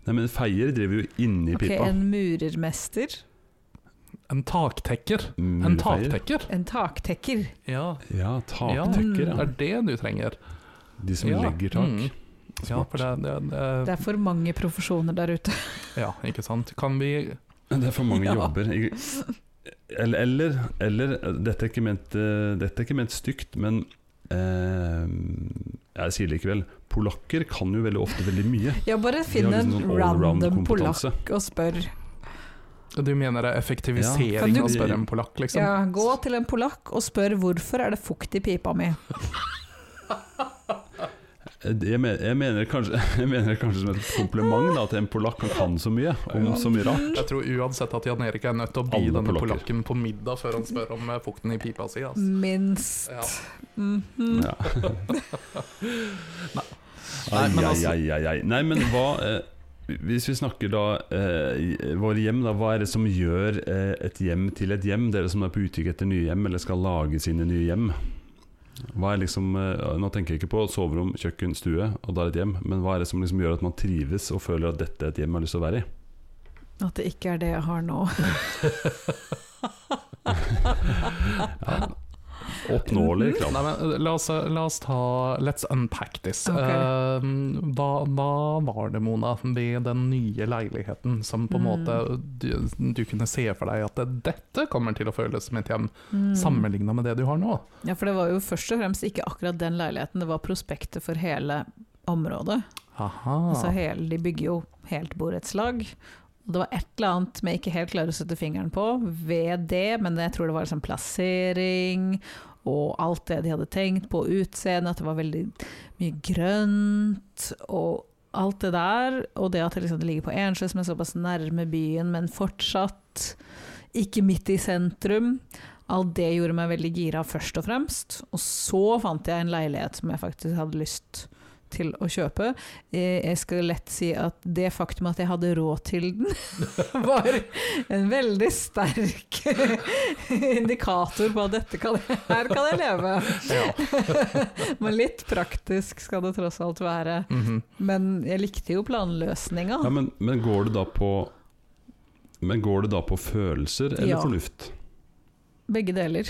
Nei, men Feier driver jo inni ok, pipa. en murermester, En taktekker. En taktekker. en taktekker. Ja. Ja, ja, taktekker. det Ja. er det du trenger. De som Ja, legger tak. mm. Ja, for det, det, det, Det er for mange profesjoner der ute. ja, ikke sant. Kan vi Det er for mange Ja. jobber. Eller, eller, eller dette, er ikke ment, eh, dette er ikke ment stygt, men eh, jeg sier likevel Polakker kan jo veldig ofte veldig mye. Ja, bare finn en liksom sånn random polakk og spør. Du mener det er effektivisering ja. å spørre en polakk, liksom? Ja, gå til en polakk og spør hvorfor er det fukt i pipa mi. Jeg, mener, jeg, mener kanskje, jeg mener kanskje som et kompliment da, til en polakk kan så mye om så mye rart. Jeg tror uansett at Jan Erik er nødt til å by Alle denne polakker. polakken på middag før han spør om eh, fukten i pipa si. Altså. Minst. Ja. Mhm. Ja. Nei, Ai, men altså- ai, ai, ai. Nei, men hva eh, Hvis vi snakker da eh, våre hjem, da, hva er det som gjør eh, et hjem til et hjem? Dere som er på utkikk etter nye hjem, eller skal lage sine nye hjem. Hva er liksom eh, Nå tenker jeg ikke på soverom, kjøkken, stue, og da er et hjem. Men hva er det som liksom gjør at man trives og føler at dette er et hjem man har lyst til å være i? At det ikke er det jeg har nå. Ja. Oppnåelig krav. Nei, men la oss, la oss ta Let's unpack this. Okay. Uh, hva, hva var det, Mona, ved den nye leiligheten som på en Mm. måte du, du kunne se for deg at dette kommer til å føles som et hjem, Mm. sammenligna med det du har nå? Ja, for det var jo først og fremst ikke akkurat den leiligheten, det var prospektet for hele området. Aha. Altså hele, de bygger jo helt borettslag. Det var et eller annet vi ikke helt klarer å sette fingeren på ved det, men jeg tror det var liksom plassering og alt det de hadde tenkt på, utseendet, at det var veldig mye grønt og alt det der. Og det at det, liksom, ligger på Ensjø, som er såpass nærme byen, men fortsatt ikke midt i sentrum. Alt det gjorde meg veldig gira først og fremst. Og så fant jeg en leilighet som jeg faktisk hadde lyst til å kjøpe. Eh, Jeg skal lett si at det faktum at jeg hadde råd til den, var en veldig sterk indikator på at dette kan, jeg, her kan jeg leve. Men litt praktisk skal det tross alt være. Mhm. Men jeg likte jo planløsninga. Ja, men, men går det da på Men går det da på følelser eller Ja. fornuft? Begge deler.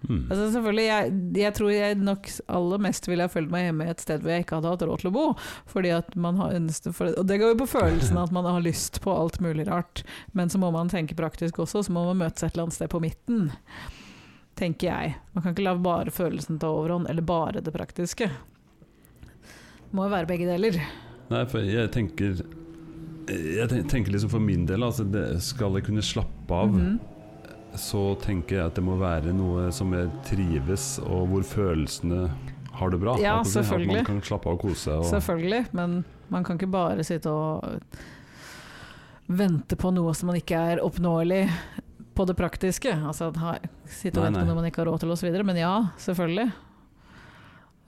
Hmm. Altså selvfølgelig, jeg, jeg tror jeg nok aller mest ville ha følt meg hjemme i et sted hvor jeg ikke hadde hatt råd til å bo. Fordi at man har for, Og det går jo på følelsen at man har lyst på alt mulig rart. Men så må man tenke praktisk også, så må man møtes et eller annet sted på midten. Tenker jeg. Man kan ikke la bare følelsen ta overhånd, eller bare det praktiske. Det må jo være begge deler. Nei, for jeg tenker Jeg tenker liksom for min del altså det, Skal jeg kunne slappe av, Mhm. Så tenker jeg at det må være noe som jeg trives, og hvor følelsene har det bra. Ja, det- At selvfølgelig. man kan slappe av og kose seg. Selvfølgelig, men man kan ikke bare sitte og vente på noe som man ikke er oppnåelig på det praktiske. Altså ha, sitte og Nei, vente på noe man ikke har råd til osv. Men ja, selvfølgelig.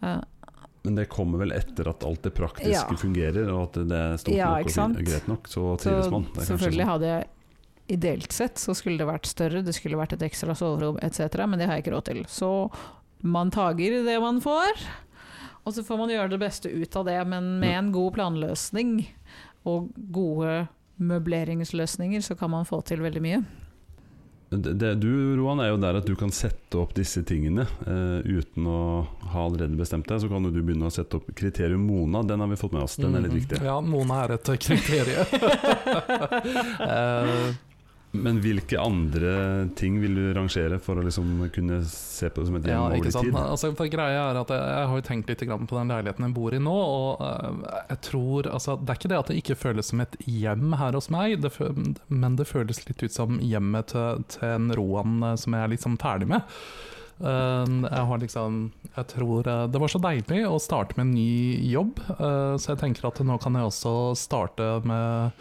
Ja, men det kommer vel etter at alt det praktiske Ja. fungerer, og at det er stort Ja, nok og greit nok, så trives man. Det selvfølgelig sånn. hadde jeg Ideelt sett så skulle det vært større, det skulle vært et ekstra soverom etc., men det har jeg ikke råd til. Så man tager det man får, og så får man gjøre det beste ut av det. Men med en god planløsning og gode møbleringsløsninger, så kan man få til veldig mye. det, du Roan er jo der at du kan sette opp disse tingene eh, uten å ha allerede bestemt deg. Så kan du begynne å sette opp kriterium Mona. Den har vi fått med oss. Den er litt Mhm. viktig. Ja, Mona er et kriterium. Eh, Men hvilke andre ting vil du rangere for å liksom kunne se på det som et hjem Ja, over ikke sant? tid? Altså, for greia er at jeg, jeg har jo tenkt litt grann på den leiligheten jeg bor i nå, og øh, jeg tror altså, Det er ikke det at det ikke føles som et hjem her hos meg, det men det føles litt ut som hjemmet til, til en Roan øh, som jeg er liksom ferdig med. Uh, jeg har liksom Jeg tror uh, det var så deilig å starte med en ny jobb, uh, så jeg tenker at nå kan jeg også starte med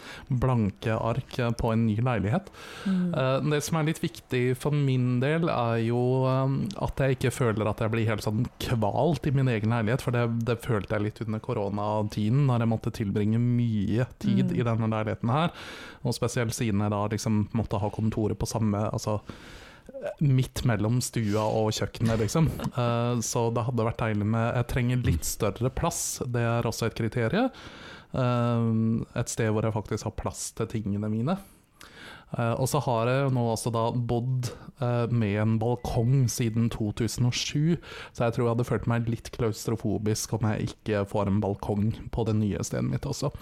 blanke ark uh, på en ny leilighet. Mm. Eh, det som er litt viktig for min del, er jo eh, at jeg ikke føler at jeg blir helt sånn kvalt i min egen leilighet, for det, det følte jeg litt under koronatiden, når jeg måtte tilbringe mye tid Mm. i denne leiligheten her. Og spesielt siden jeg da liksom måtte ha kontoret på samme altså midt mellom stua og kjøkkenet, liksom. Eh, så det hadde vært deilig med Jeg trenger litt større plass, det er også et kriterium. Eh, et sted hvor jeg faktisk har plass til tingene mine. Eh, og så har jeg nå også da bodd eh, med en balkong siden 2007, så jeg tror jeg hadde følt meg litt klaustrofobisk om jeg ikke får en balkong på det nye stedet mitt også.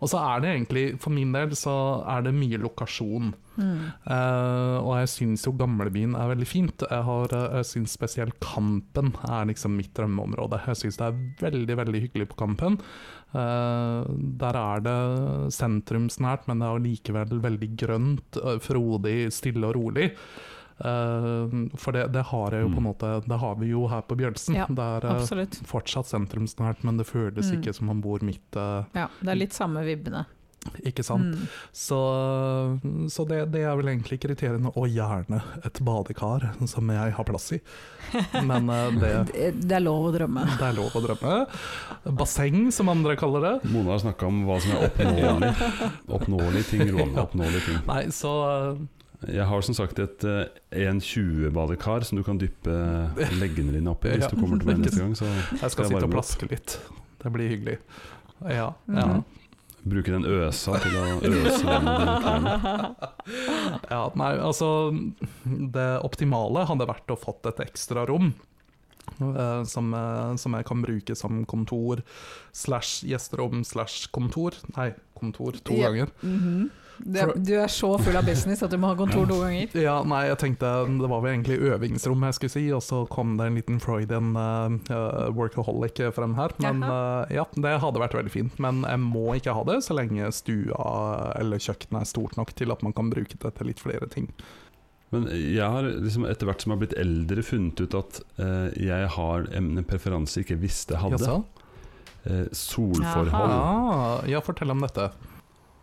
Og så er det egentlig, for min del, så er det mye lokasjon. Mm. Uh, og jeg syns jo gamlebyen er veldig fint. Jeg, har, jeg syns spesielt Kampen er liksom mitt drømmeområde. Jeg syns det er veldig veldig hyggelig på Kampen. Eh, der er det sentrumsnært, men det er likevel veldig grønt, eh, frodig, stille og rolig. Eh, for det, det har jeg jo på en Mm. måte Det har vi jo her på Bjølsen. Ja, det er Absolutt. fortsatt sentrumsnært, men det føles Mm. ikke som man bor midt Ja, det er litt samme vibbene. Ikke sant? Mm. Så, så det, det er vel egentlig kriteriene, og gjerne et badekar som jeg har plass i. Men eh, det, Det, er lov å drømme. det er lov å drømme. Basseng, som andre kaller det. Mona har snakka om hva som er oppnåelig. Oppnåelige ting, Roan. Oppnåelige ting. Nei, så eh, Jeg har som sagt et eh, 1,20-badekar som du kan dyppe leggene dine oppi hvis Ja. du kommer til meg neste gang. Så jeg Skal skal jeg sitte og plaske litt. Det blir hyggelig. Ja. ja. Mhm. Bruker den øsa til å øse den ja nei, altså Det optimale hadde vært å fått et ekstra rom. eh, som, eh, som jeg kan bruke som kontor slash gjesterom slash kontor. Nei, kontor to Ja. ganger. Mhm. Det, du er så full av business at du må ha kontor to ganger. Ja, nei, jeg tenkte det var vel egentlig øvingsrom jeg skulle si, og så kom det en liten Freudian uh, workaholic frem her. Men uh, ja, det hadde vært veldig fint. Men jeg må ikke ha det så lenge stua eller kjøkkenet er stort nok til at man kan bruke det til litt flere ting. Men jeg har liksom etter hvert som jeg har blitt eldre, funnet ut at uh, jeg har en en preferanse jeg ikke visste jeg hadde. Jaså? Uh, solforhold. Ah, ja, fortell om dette.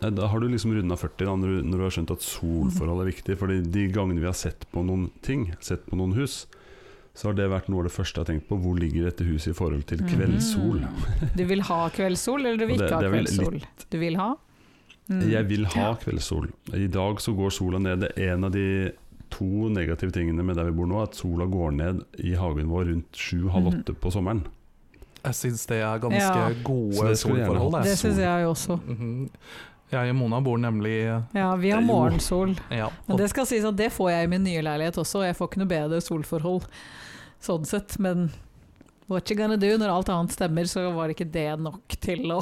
Nei, Da har du liksom runda 40 da, når, du, når du har skjønt at solforhold er viktig. Fordi de gangene vi har sett på noen ting, sett på noen hus, så har det vært noe av det første jeg har tenkt på. Hvor ligger dette huset i forhold til Mhm. kveldssol? Du vil ha kveldssol, eller du vil ikke det- ha kveldssol? Litt? Du vil ha? Mm. Jeg vil ha kveldssol. I dag så går sola ned. Det er en av de to negative tingene med der vi bor nå, at sola går ned i hagen vår rundt sju-halv Mhm. åtte på sommeren. Jeg syns det er ganske Ja. Gode det solforhold. hatt. Det syns jeg også. også. Mhm. Jeg og Mona bor nemlig Ja, vi har morgensol. ja, Men det skal sies at det får jeg i min nye leilighet også, og jeg får ikke noe bedre solforhold sånn sett. Men what you gonna do? Når alt annet stemmer, så var ikke det nok til å,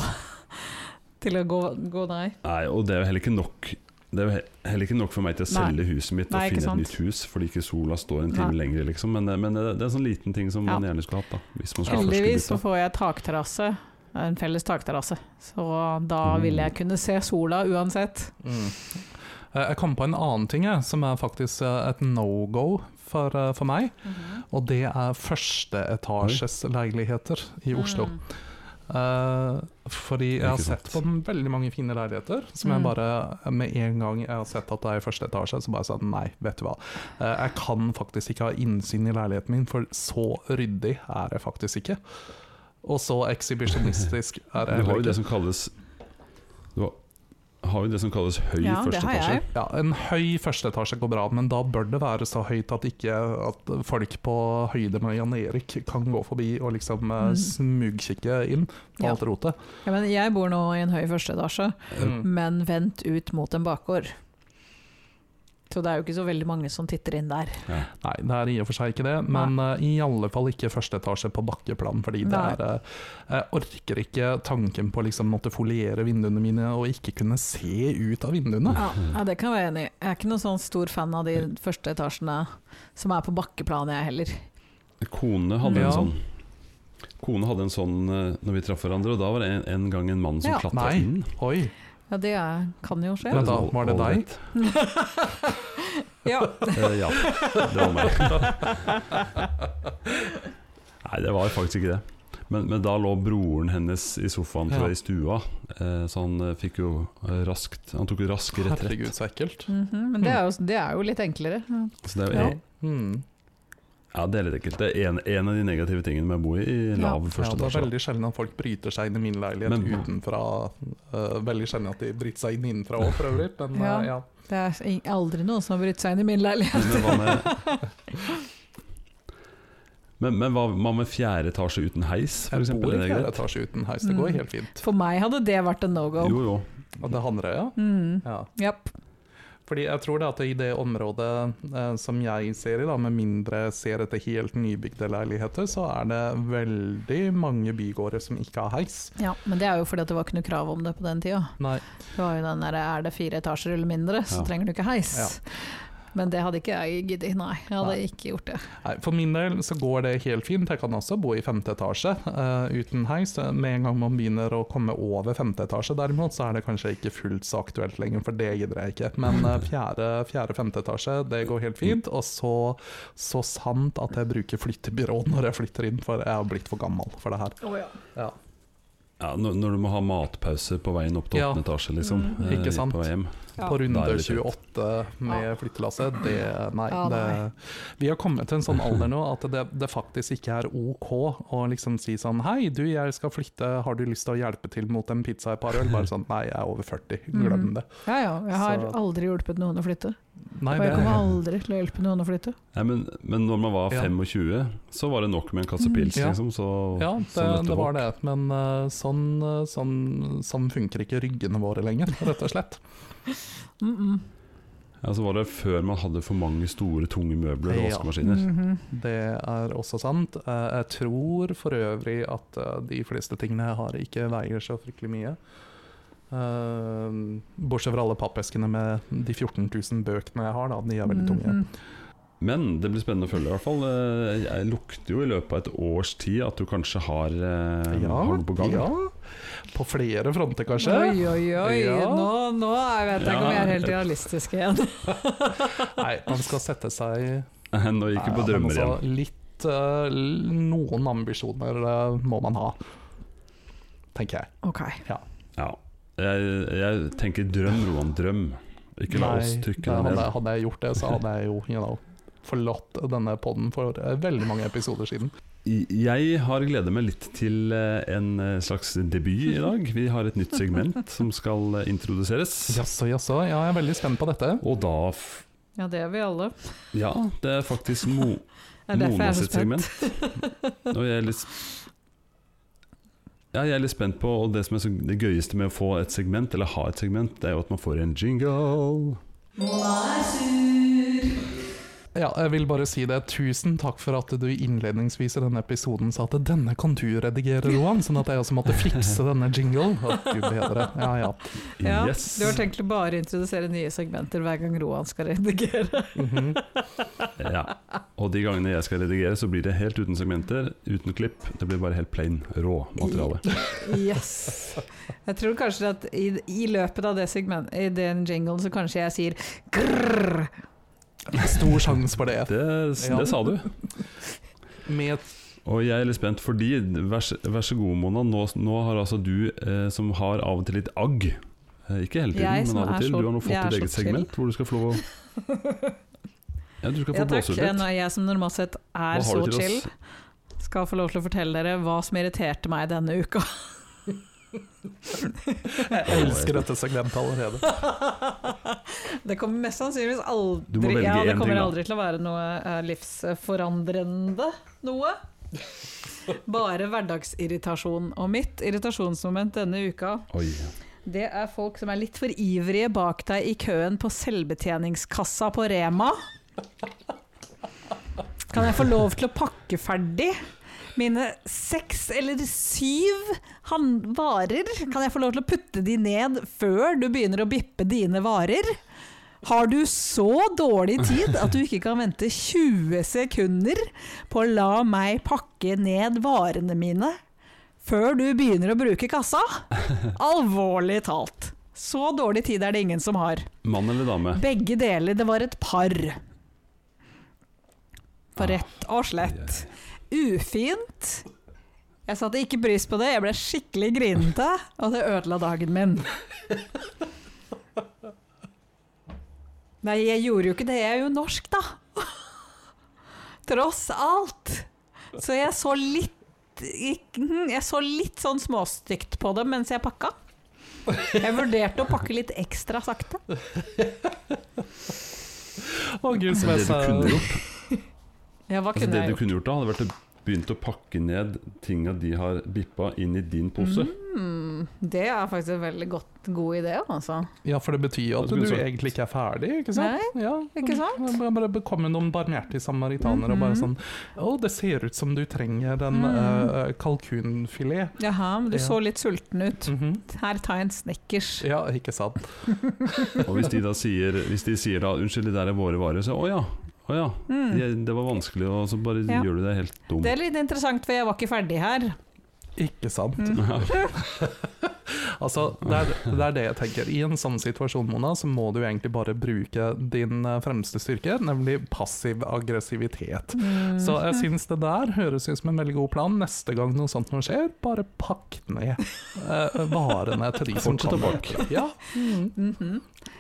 til å gå, gå nei. Nei, og det er jo heller ikke nok Det er jo heller ikke nok for meg til å Nei. selge huset mitt Nei, og finne et nytt hus, fordi ikke sola står en time Nei. lenger, liksom. Men, men det, det er en sånn liten ting som Ja. man gjerne skulle hatt, da. Hvis man skulle først Heldigvis så får jeg takterrasse, en felles takterrasse. Så da Mm. vil jeg kunne se sola uansett. Mm. Eh, Jeg kom på en annen ting jeg, som er faktisk eh, et no go for, eh, for meg. Og det er førsteetasjesleiligheter i Oslo. Mm. Uh, fordi jeg har sett på veldig mange fine leiligheter som jeg Mm. bare Med en gang jeg har sett at det er i første etasje, så bare sånn Nei, vet du hva. Uh, jeg kan faktisk ikke ha innsyn i leiligheten min, for så ryddig er jeg faktisk ikke. Og så ekshibisjonistisk er det, Du har jo det som kalles Du har, har jo det som kalles høy Ja, det første etasje. Ja, En høy første etasje går bra, men da bør det være så høyt at ikke at folk på høyde med Jan Erik kan gå forbi og liksom eh, Mm. smugkikke inn på Ja. alt rotet. Ja, men jeg bor nå i en høy første etasje, Mm. men vendt ut mot en bakgård. Så det er jo ikke så veldig mange som titter inn der. Ja. Nei, det er i og for seg ikke det, men uh, i alle fall ikke første etasje på bakkeplan. Fordi det Nei. er uh, Jeg orker ikke tanken på liksom måtte foliere vinduene mine og ikke kunne se ut av vinduene. Ja, ja, det kan jeg være enig i. Jeg er ikke noen sånn stor fan av de første etasjene som er på bakkeplan, jeg heller. Kone hadde Ja. en sånn Kone hadde en sånn eh, når vi traff hverandre, og da var det en, en gang en mann som Ja. klatret Nei. inn. Oi, Ja, det er, kan jo skje. Da, sånn var det deg? Ja. Eh, ja, det var meg. Nei, det var faktisk ikke det. Men, men da lå broren hennes i sofaen tror jeg, i stua, eh, så han eh, fikk jo raskt Han tok jo rask retrett. herregud, så ekkelt. Mhm, men det er, jo, det er jo litt enklere. Så det er, Ja. ja. Mm. Ja, det er litt ekkelt. Det er en, en av de negative tingene med å bo i, lav Ja, første det er veldig sjelden at folk bryter seg inn i min leilighet Men- utenfra. Uh, veldig sjelden at de bryter seg inn innenfra òg, for øvrig. Men Ja. Uh, ja. Det er aldri noen som har brytt seg inn i min leilighet. Men hva med Men, men hva, hva med fjerde etasje uten heis, for Jeg eksempel? bor i Er fjerde greit? etasje uten heis, det går Mm. helt fint. For meg hadde det vært en no go. Jo, jo. Og det handler ja. Mm. ja. Japp. Fordi jeg tror det at i det området eh, som jeg ser i, da, med mindre ser etter helt nybygde leiligheter, så er det veldig mange bygårder som ikke har heis. Ja, men det er jo fordi at det var ikke noe krav om det på den tida. Nei. Det var jo den der, Er det fire etasjer eller mindre, så Ja. trenger du ikke heis. Ja. Men det hadde ikke jeg giddet. Nei, jeg hadde Nei. ikke gjort det. Nei, For min del så går det helt fint. Jeg kan også bo i femte etasje uh, uten heis. Med en gang man begynner å komme over femte etasje derimot, så er det kanskje ikke fullt så aktuelt lenger, for det gidder jeg ikke. Men uh, fjerde, fjerde, femte etasje, det går helt fint. Og så, så sant at jeg bruker flyttebyrå når jeg flytter inn, for jeg har blitt for gammel for det her. Ja. Ja, når, når du må ha matpause på veien opp til Ja. åttende etasje, liksom. Mm. eh, Ikke sant. På vei hjem. Ja. På runde er det litt 28 med flyttelasset, det Nei. Ja, nei. Det, vi har kommet til en sånn alder nå at det, det faktisk ikke er OK å liksom si sånn Hei, du, jeg skal flytte, har du lyst til å hjelpe til mot en pizza i par øl? Bare sånn Nei, jeg er over 40, glem det. Mm. Ja ja, jeg har Så- aldri hjulpet noen å flytte. Nei, Og jeg kommer aldri til å hjelpe noen å flytte. Nei, men, men når man var Ja. 25, så var det nok med en kasse pils, Ja. liksom. Så, Ja, det, så det var det, men eh, sånn, eh, sånn, sånn funker ikke ryggene våre lenger, rett og slett. Mm -mm. Ja, så var det før man hadde for mange store, tunge møbler og Ja. Mm -hmm. Det er også sant. Eh, Jeg tror for øvrig at eh, de fleste tingene jeg har, ikke veier så fryktelig mye. Eh, bortsett fra alle pappeskene med de 14 000 bøkene jeg har, da. De er veldig tunge. Mhm. Men det blir spennende å følge, i hvert fall. Eh, Jeg lukter jo i løpet av et års tid at du kanskje har, eh, Ja, har noe på gang. ja. På flere fronter, kanskje. Oi, oi, oi. Ja. Nå, nå jeg vet jeg ikke om jeg er helt realistisk igjen. Nei, man skal sette seg Nå gikk vi på drømmer altså, igjen. Litt eh, Noen ambisjoner må man ha, tenker jeg. Ok. Ja. Jeg, jeg tenker drøm, Roan. Drøm. Ikke la oss trykke det ned. hadde jeg gjort det, så hadde jeg jo you know, forlatt denne podden for eh, veldig mange episoder siden. Jeg har gledet meg litt til eh, en eh, slags debut i dag. Vi har et nytt segment som skal introduseres. Jaså, jaså. Ja, jeg er veldig spent på dette. Og da f Ja, det er vi alle. Ja, det er faktisk Mo er Mona er sitt segment. Og jeg er litt ja, jeg er litt spent på Og det som er så, det gøyeste med å få et segment, eller ha et segment, det er jo at man får en jingle. Ja, jeg vil bare si det. Tusen takk for at du innledningsvis i denne episoden sa at denne kan du redigere, Roan, sånn at jeg også måtte fikse denne jingle. Å, Gud bedre. Ja, ja. Ja, Yes. Du har tenkt å bare introdusere nye segmenter hver gang Roan skal redigere. Mhm. Ja. Og de gangene jeg skal redigere, så blir det helt uten segmenter, uten klipp. Det blir bare helt plain, rå materiale. Yes. Jeg tror kanskje at i, i løpet av det segment, i den jinglen så kanskje jeg sier grrr. Stor sjanse for det. Det, Ja. det sa du. Med Og jeg er litt spent, fordi Vær, så- vær så god, Mona. Nå, nå har altså du, eh, som har av og til litt agg eh, Ikke hele tiden, Jeg men av og til. så- Du har nå fått ditt så eget chill. segment hvor du skal få lov å Ja, du skal få Ja, blåse ut litt. Når jeg som normalt sett er så chill, oss? skal få lov til å fortelle dere hva som irriterte meg denne uka. Jeg elsker dette segmentet allerede. Det kommer mest sannsynligvis aldri Ja, det kommer aldri til å være noe eh, livsforandrende noe. Bare hverdagsirritasjon. Og mitt irritasjonsmoment denne uka, Oi. Det er folk som er litt for ivrige bak deg i køen på selvbetjeningskassa på Rema. Kan jeg få lov til å pakke ferdig mine seks eller syv varer? Kan jeg få lov til å putte de ned før du begynner å bippe dine varer? Har du så dårlig tid at du ikke kan vente 20 sekunder på å la meg pakke ned varene mine før du begynner å bruke kassa? Alvorlig talt. Så dårlig tid er det ingen som har. Mann eller dame? Begge deler. Det var et par. For Ah, rett og slett. Ufint. Jeg satte ikke pris på det, jeg ble skikkelig grinete, og det ødela dagen min. Nei, jeg gjorde jo ikke det, jeg er jo norsk, da. Tross alt. Så jeg så litt hm, Jeg så litt sånn småstygt på det mens jeg pakka. Jeg vurderte å pakke litt ekstra sakte. Å gud, som jeg sa Ja, hva altså kunne det jeg du kunne gjort da, hadde vært å begynt å pakke ned tinga de har bippa, inn i din pose. Mm, det er faktisk en veldig godt, god idé, altså. Ja, for det betyr jo at du sagt? egentlig ikke er ferdig, ikke sant? Ja, ikke sant? Bare, bare bekomme noen barmhjertige samaritanere og bare Mhm. sånn Å, det ser ut som du trenger en mm. uh, kalkunfilet. Jaha, men du Ja. så litt sulten ut. -hmm. Her, ta en Snickers. Ja, ikke sant. Og hvis de da sier, hvis de sier da 'unnskyld, det der er våre varer', så 'å ja'. Å ja, Mm. det var vanskelig, og så bare Ja. gjør du deg helt dum. Det er litt interessant, for jeg var ikke ferdig her. Ikke sant. Mm. Altså, det er, det er det jeg tenker. I en sånn situasjon, Mona, så må du egentlig bare bruke din eh, fremste styrke, nemlig passiv aggressivitet. Mm. Så jeg syns det der høres ut som en veldig god plan. Neste gang noe sånt noe skjer, bare pakk ned eh, varene til de som kommer. Ja. Mm. Mhm.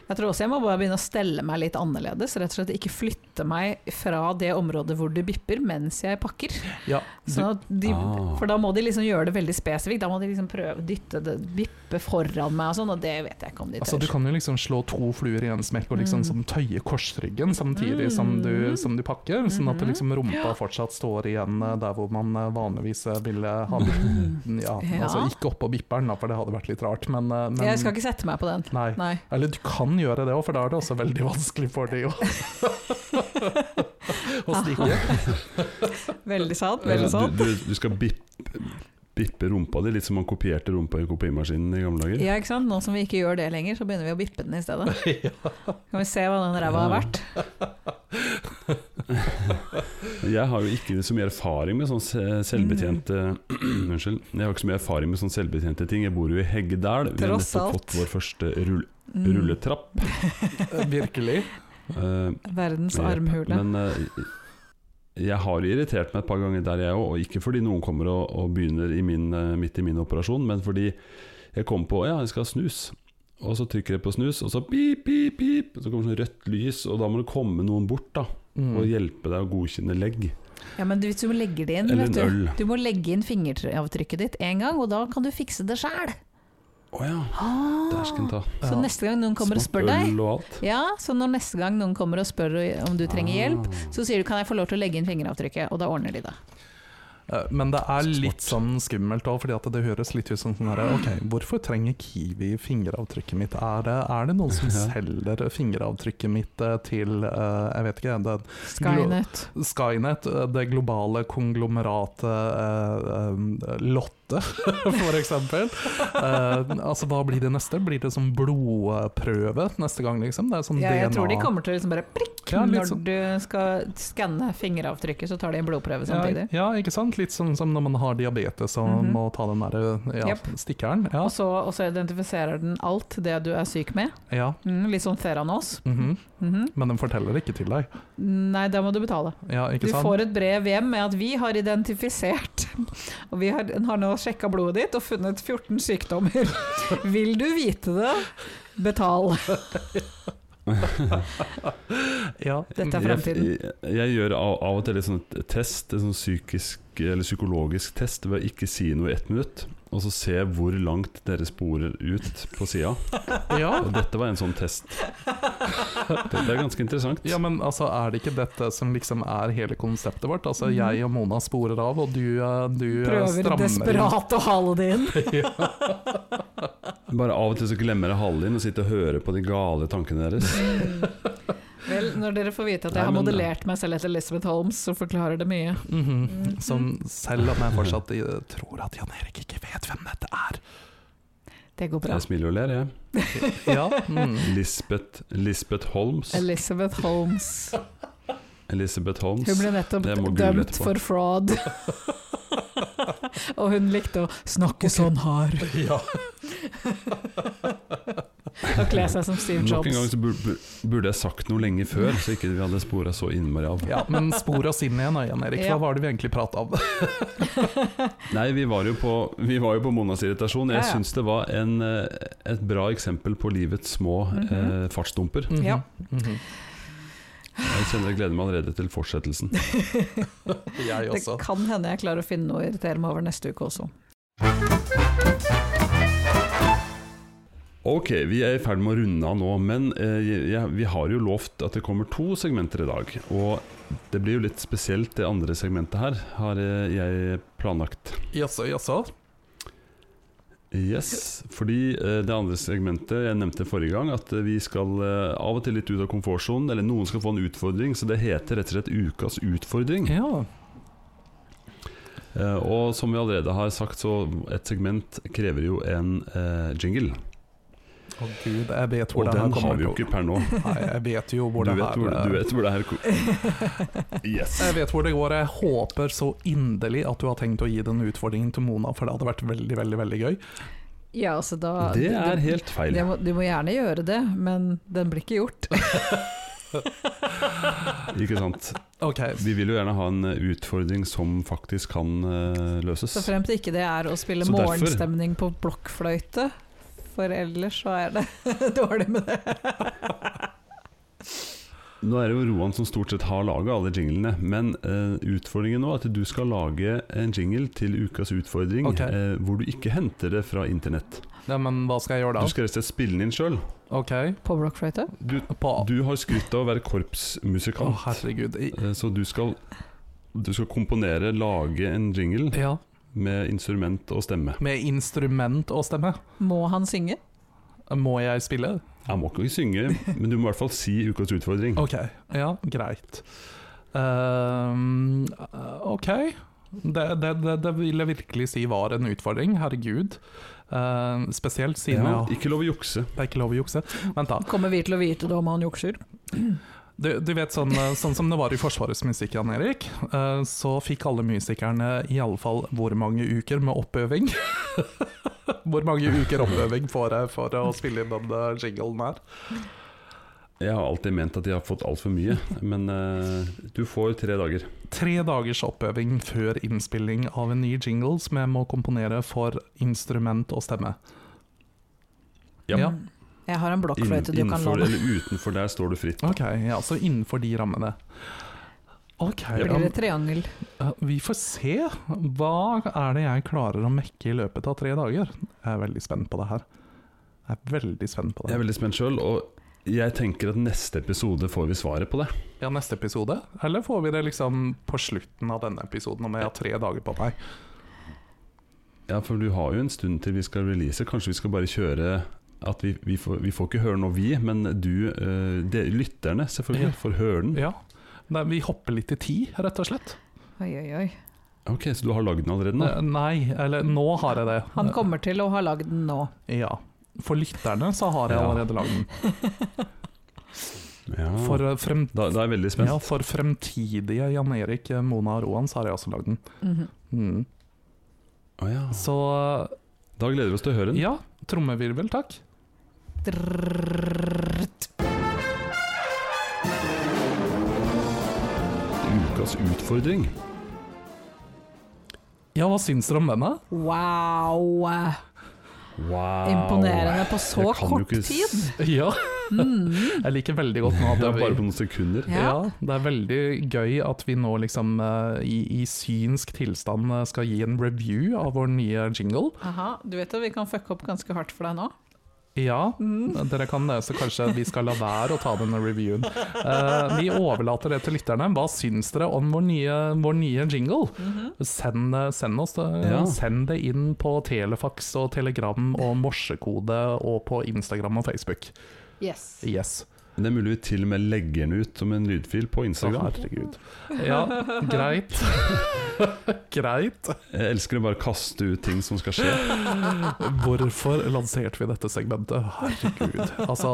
Jeg tror også jeg må bare begynne å stelle meg litt annerledes. Rett og slett ikke flytte meg fra det området hvor det bipper mens jeg pakker. ja. Du, Sånn at de, Ah. For da må de liksom gjøre det veldig spesifikt. Da må de liksom prøve å dytte det, vippe foran meg og sånn, og det vet jeg ikke om de tør. altså, du kan jo liksom slå to fluer i en smekk og liksom Mm. som tøye korsryggen samtidig som, du, Mm. som du pakker, sånn at Mhm. liksom rumpa fortsatt står igjen eh, der hvor man eh, vanligvis eh, ville ha den. Ja, Mm. Ja. altså ikke oppå bipperen, for det hadde vært litt rart, men, men Jeg skal ikke sette meg på den. Nei. Nei. Eller du kan gjøre det òg, for da er det også veldig vanskelig for de å å stikke. Veldig sant. Veldig sant. Du, du, du skal bippe, bippe rumpa di, litt som man kopierte rumpa i kopimaskinen i gamle dager. Ja, ikke sant? Nå som vi ikke gjør det lenger, så begynner vi å bippe den i stedet. Kan vi se hva den ræva har vært? Jeg har jo ikke så mye erfaring med sånn selvbetjente selvbetjente Unnskyld. Jeg har ikke så mye erfaring med sånn selvbetjente ting. Jeg bor jo i Heggedal. Vi har nettopp alt. fått vår første rull, Mm. rulletrapp. Virkelig. Uh, Verdens armhule. Men eh, jeg har irritert meg et par ganger der, jeg òg. Og ikke fordi noen kommer og, og begynner i min, eh, midt i min operasjon, men fordi jeg kom på ja, jeg skal ha snus. Og så trykker jeg på snus, og så pip, pip, pip. Så kommer sånn rødt lys, og da må det komme noen bort da Mm. og hjelpe deg å godkjenne legg. Ja, men du, du legger det inn, Eller du. Du må legge inn fingeravtrykket ditt én gang, og da kan du fikse det sjæl. Å ja, dæsken ta. Så Ja. neste gang noen kommer og spør deg og. Ja, så når neste gang noen kommer og spør om du trenger hjelp, Ah. så sier du 'kan jeg få lov til å legge inn fingeravtrykket', og da ordner de det. Eh, Men det er litt sånn skummelt òg, fordi det høres litt ut som sånn her Ok, hvorfor trenger Kiwi fingeravtrykket mitt? Er det, er det noen som selger fingeravtrykket mitt eh, til eh, Jeg vet ikke, det, Skynet. Skynet, det globale konglomeratet eh, eh, f.eks. Eh, altså, hva blir det neste? Blir det sånn blodprøve neste gang, liksom? Det sånn Ja, jeg DNA tror de kommer til å liksom bare prikk Ja, når sånn- du skal skanne fingeravtrykket, så tar de en blodprøve samtidig. Ja, ja, ikke sant? Litt sånn som når man har diabetes og Mhm. må ta den der ja, yep. stikkeren. Ja, Og, så, og så identifiserer den alt det du er syk med. ja. Mm, litt sånn Theranos. mhm. -hmm. Men den forteller ikke til deg. Nei, da må du betale. Ja, ikke Du får et brev hjem med at vi har identifisert Og vi har, har nå sjekka blodet ditt og funnet 14 sykdommer. Vil du vite det? Betal. Ja. Dette er fremtiden. Jeg, jeg gjør av, av og til et sånn test, en sånn psykisk eller psykologisk test ved å ikke si noe i ett minutt, og så se hvor langt dere sporer ut på sida. ja. Og dette var en sånn test. Det, det er ganske interessant. Ja, men altså, er det ikke dette som liksom er hele konseptet vårt? Altså, Mhm. jeg og Mona sporer av, og du, eh, du eh, Prøver strammer inn. desperat å hale det inn. Bare av og til så glemmer jeg Hallin og sitter og hører på de gale tankene deres. Når dere får vite at Nei, jeg har men- modellert meg selv etter Elizabeth Holmes, så forklarer det mye. Mhm. Som selv om jeg fortsatt eh, tror at Jan Erik ikke vet hvem dette er. Det går bra. Jeg smiler og ler, jeg. Ja, mm. Lisbeth, Lisbeth Holmes. Elizabeth Holmes. Elisabeth Holmes. Hun ble nettopp dømt etterpå. for fraud. Og hun likte å snakke sånn hard. ja. og kle seg som Steve Nok en gang så burde, jeg sagt noe lenge før, så ikke vi hadde spora så innmari av. ja, Men spor oss inn igjen, Jan Erik. Hva var det vi egentlig prata om? Nei, vi var jo på, vi var jo på Monas irritasjon. Jeg Ja, ja. syns det var en, eh, et bra eksempel på livets små Mhm. eh, fartsdumper. Mhm. Ja. Mhm. Jeg kjenner jeg gleder meg allerede til fortsettelsen. Jeg Det kan hende jeg klarer å finne noe å irritere meg over neste uke også. Ok, vi er i ferd med å runde av nå, men eh, jeg, vi har jo lovt at det kommer to segmenter i dag. Og det blir jo litt spesielt, det andre segmentet her, har eh, jeg planlagt. Jaså, jaså. Yes, fordi eh, det andre segmentet jeg nevnte forrige gang, at vi skal eh, av og til litt ut av komfortsonen, eller noen skal få en utfordring, så det heter rett og slett Ukas utfordring. Ja. Eh, og som vi allerede har sagt, så et segment krever jo en eh, jingle. Å gud, jeg vet hvor Og det her den har vi jo ikke per nå. Nei, jeg vet jo hvor Du det vet her hvor, du vet hvor det her Yes. Jeg vet hvor det går. Jeg håper så inderlig at du har tenkt å gi den utfordringen til Mona, for det hadde vært veldig, veldig veldig gøy. Ja, altså da Det er helt feil. Du må, Du må gjerne gjøre det, men den blir ikke gjort. Ikke sant? Okay. Vi vil jo gjerne ha en utfordring som faktisk kan uh, løses. Så fremt ikke det er å spille morgenstemning på blokkfløyte, for ellers så er det dårlig med det. Nå er det jo Roan som stort sett har laga alle jinglene, men uh, utfordringen nå er at du skal lage en jingle til ukas utfordring okay. uh, hvor du ikke henter det fra internett. ja, men hva skal jeg gjøre da? Du skal rett og slett spille den inn sjøl. Ok, På blokkfløyte? Du, du har skrytt av å være Å, oh, herregud. I- eh, så du skal, du skal komponere, lage en jingle Ja, med instrument og stemme. med instrument og stemme. Må han synge? Må jeg spille? Jeg må ikke synge, men du må i hvert fall si ukas utfordring. Ok, ja, greit. Ehm, ok, det, det, det, det vil jeg virkelig si var en utfordring, herregud. Uh, spesielt siden Ja, ikke lov å jukse. det er ikke lov å jukse. Vent da, Kommer vi til å vite det om han jukser? Du, du vet sånn, eh, sånn som det var i Forsvarets musikk, Jan Erik, eh, så fikk alle musikerne i alle fall hvor mange uker med oppøving? hvor mange uker oppøving får jeg for å spille inn den jinglen her? Jeg har alltid ment at jeg har fått altfor mye, men eh, du får tre dager. Tre dagers oppøving før innspilling av en ny jingle som jeg må komponere for instrument og stemme. Ja. Ja. Jeg har en blokkfløyte du kan låne. eller utenfor der står du fritt. Ok, ja, så innenfor de rammene. Ok, Blir det triangel? vi får se. Hva er det jeg klarer å mekke i løpet av tre dager? Jeg er veldig spent på det her. Jeg er veldig spent på det. Jeg er veldig spent sjøl, og jeg tenker at neste episode får vi svaret på det. Ja, neste episode? Eller får vi det liksom på slutten av denne episoden, om jeg har tre dager på meg? Ja, for du har jo en stund til vi skal release. Kanskje vi skal bare kjøre at vi, vi, får, vi får ikke høre noe, vi, men du, eh, de, lytterne selvfølgelig, får høre den. Ja. Nei, vi hopper litt i tid, rett og slett. Oi, oi, oi. Ok, Så du har lagd den allerede nå? Eh, Nei, eller nå har jeg det. Han kommer til å ha lagd den nå. Ja. For lytterne så har jeg allerede lagd den. Ja. For, eh, frem, da, da er jeg veldig spent. ja, for fremtidige Jan Erik, Mona og Roan så har jeg også lagd den. Mhm. Mm. Oh, ja. Så Da gleder vi oss til å høre den. ja, trommevirvel, takk. Ukas utfordring. Ja, hva syns dere om den, da? Wow! Wow. Imponerende på så kort ikke tid. Ja, Mm. jeg liker veldig godt nå at Det er bare på noen sekunder. Ja. ja, det er veldig gøy at vi nå liksom eh, i, i synsk tilstand eh, skal gi en review av vår nye jingle. Aha, du vet at vi kan fucke opp ganske hardt for deg nå? Ja, dere kan det, så kanskje vi skal la være å ta denne reviewen. Uh, vi overlater det til lytterne. Hva syns dere om vår nye, vår nye jingle? send, send, oss det, Ja. send det inn på telefax og telegram og morsekode og på Instagram og Facebook. Yes. Yes. Det er mulig vi til og med legger den ut som en lydfil på Instagram. herregud. Ja, greit. greit. Jeg elsker å bare kaste ut ting som skal skje. Hvorfor lanserte vi dette segmentet? Herregud. Altså,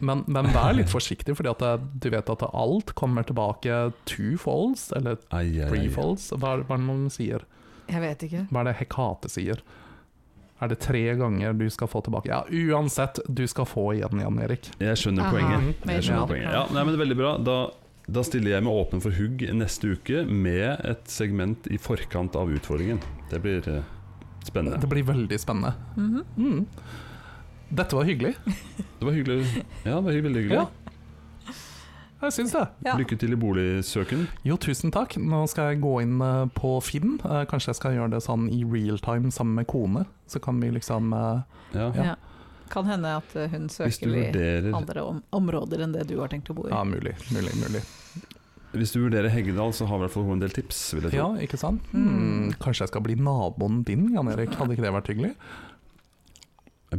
men, men vær litt forsiktig, fordi du vet at alt kommer tilbake two folds, eller three folds. Hva, hva er det man sier? Jeg vet ikke. Hva er det Hekate sier? Er det tre ganger du skal få tilbake? Ja, uansett, du skal få igjen, Jan Erik. Jeg skjønner Aha, poenget. Jeg skjønner poenget. Ja, nei, men det er veldig bra. Da, da stiller jeg meg åpen for hugg neste uke med et segment i forkant av utfordringen. Det blir eh, spennende. Det blir veldig spennende. Mhm. Mm. Dette var hyggelig. Det var hyggelig. Ja, det var hyggelig. hyggelig. Ja. Jeg syns det. Ja. Lykke til i boligsøken. Jo, tusen takk. Nå skal jeg gå inn eh, på Finn. Eh, Kanskje jeg skal gjøre det sånn i real time sammen med kone. Så kan vi liksom eh, Ja. Ja. Kan hende at hun søker vurderer... i andre om områder enn det du har tenkt å bo i. Ja, mulig. Mulig, mulig. hvis du vurderer Heggedal, så har i hvert fall hun en del tips. Vil jeg tro. Ja, ikke sant? Hmm, kanskje jeg skal bli naboen din, Jan Erik? Hadde ikke det vært hyggelig?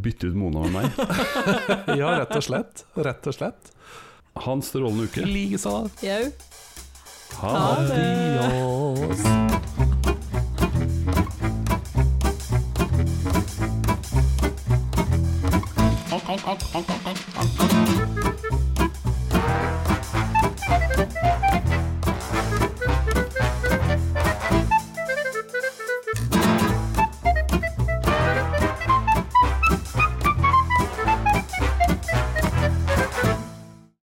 Bytte ut Mona med meg. Ja, rett og slett. Rett og slett. Ha en strålende uke. Likeså. Jau. Ha det. det. Adios.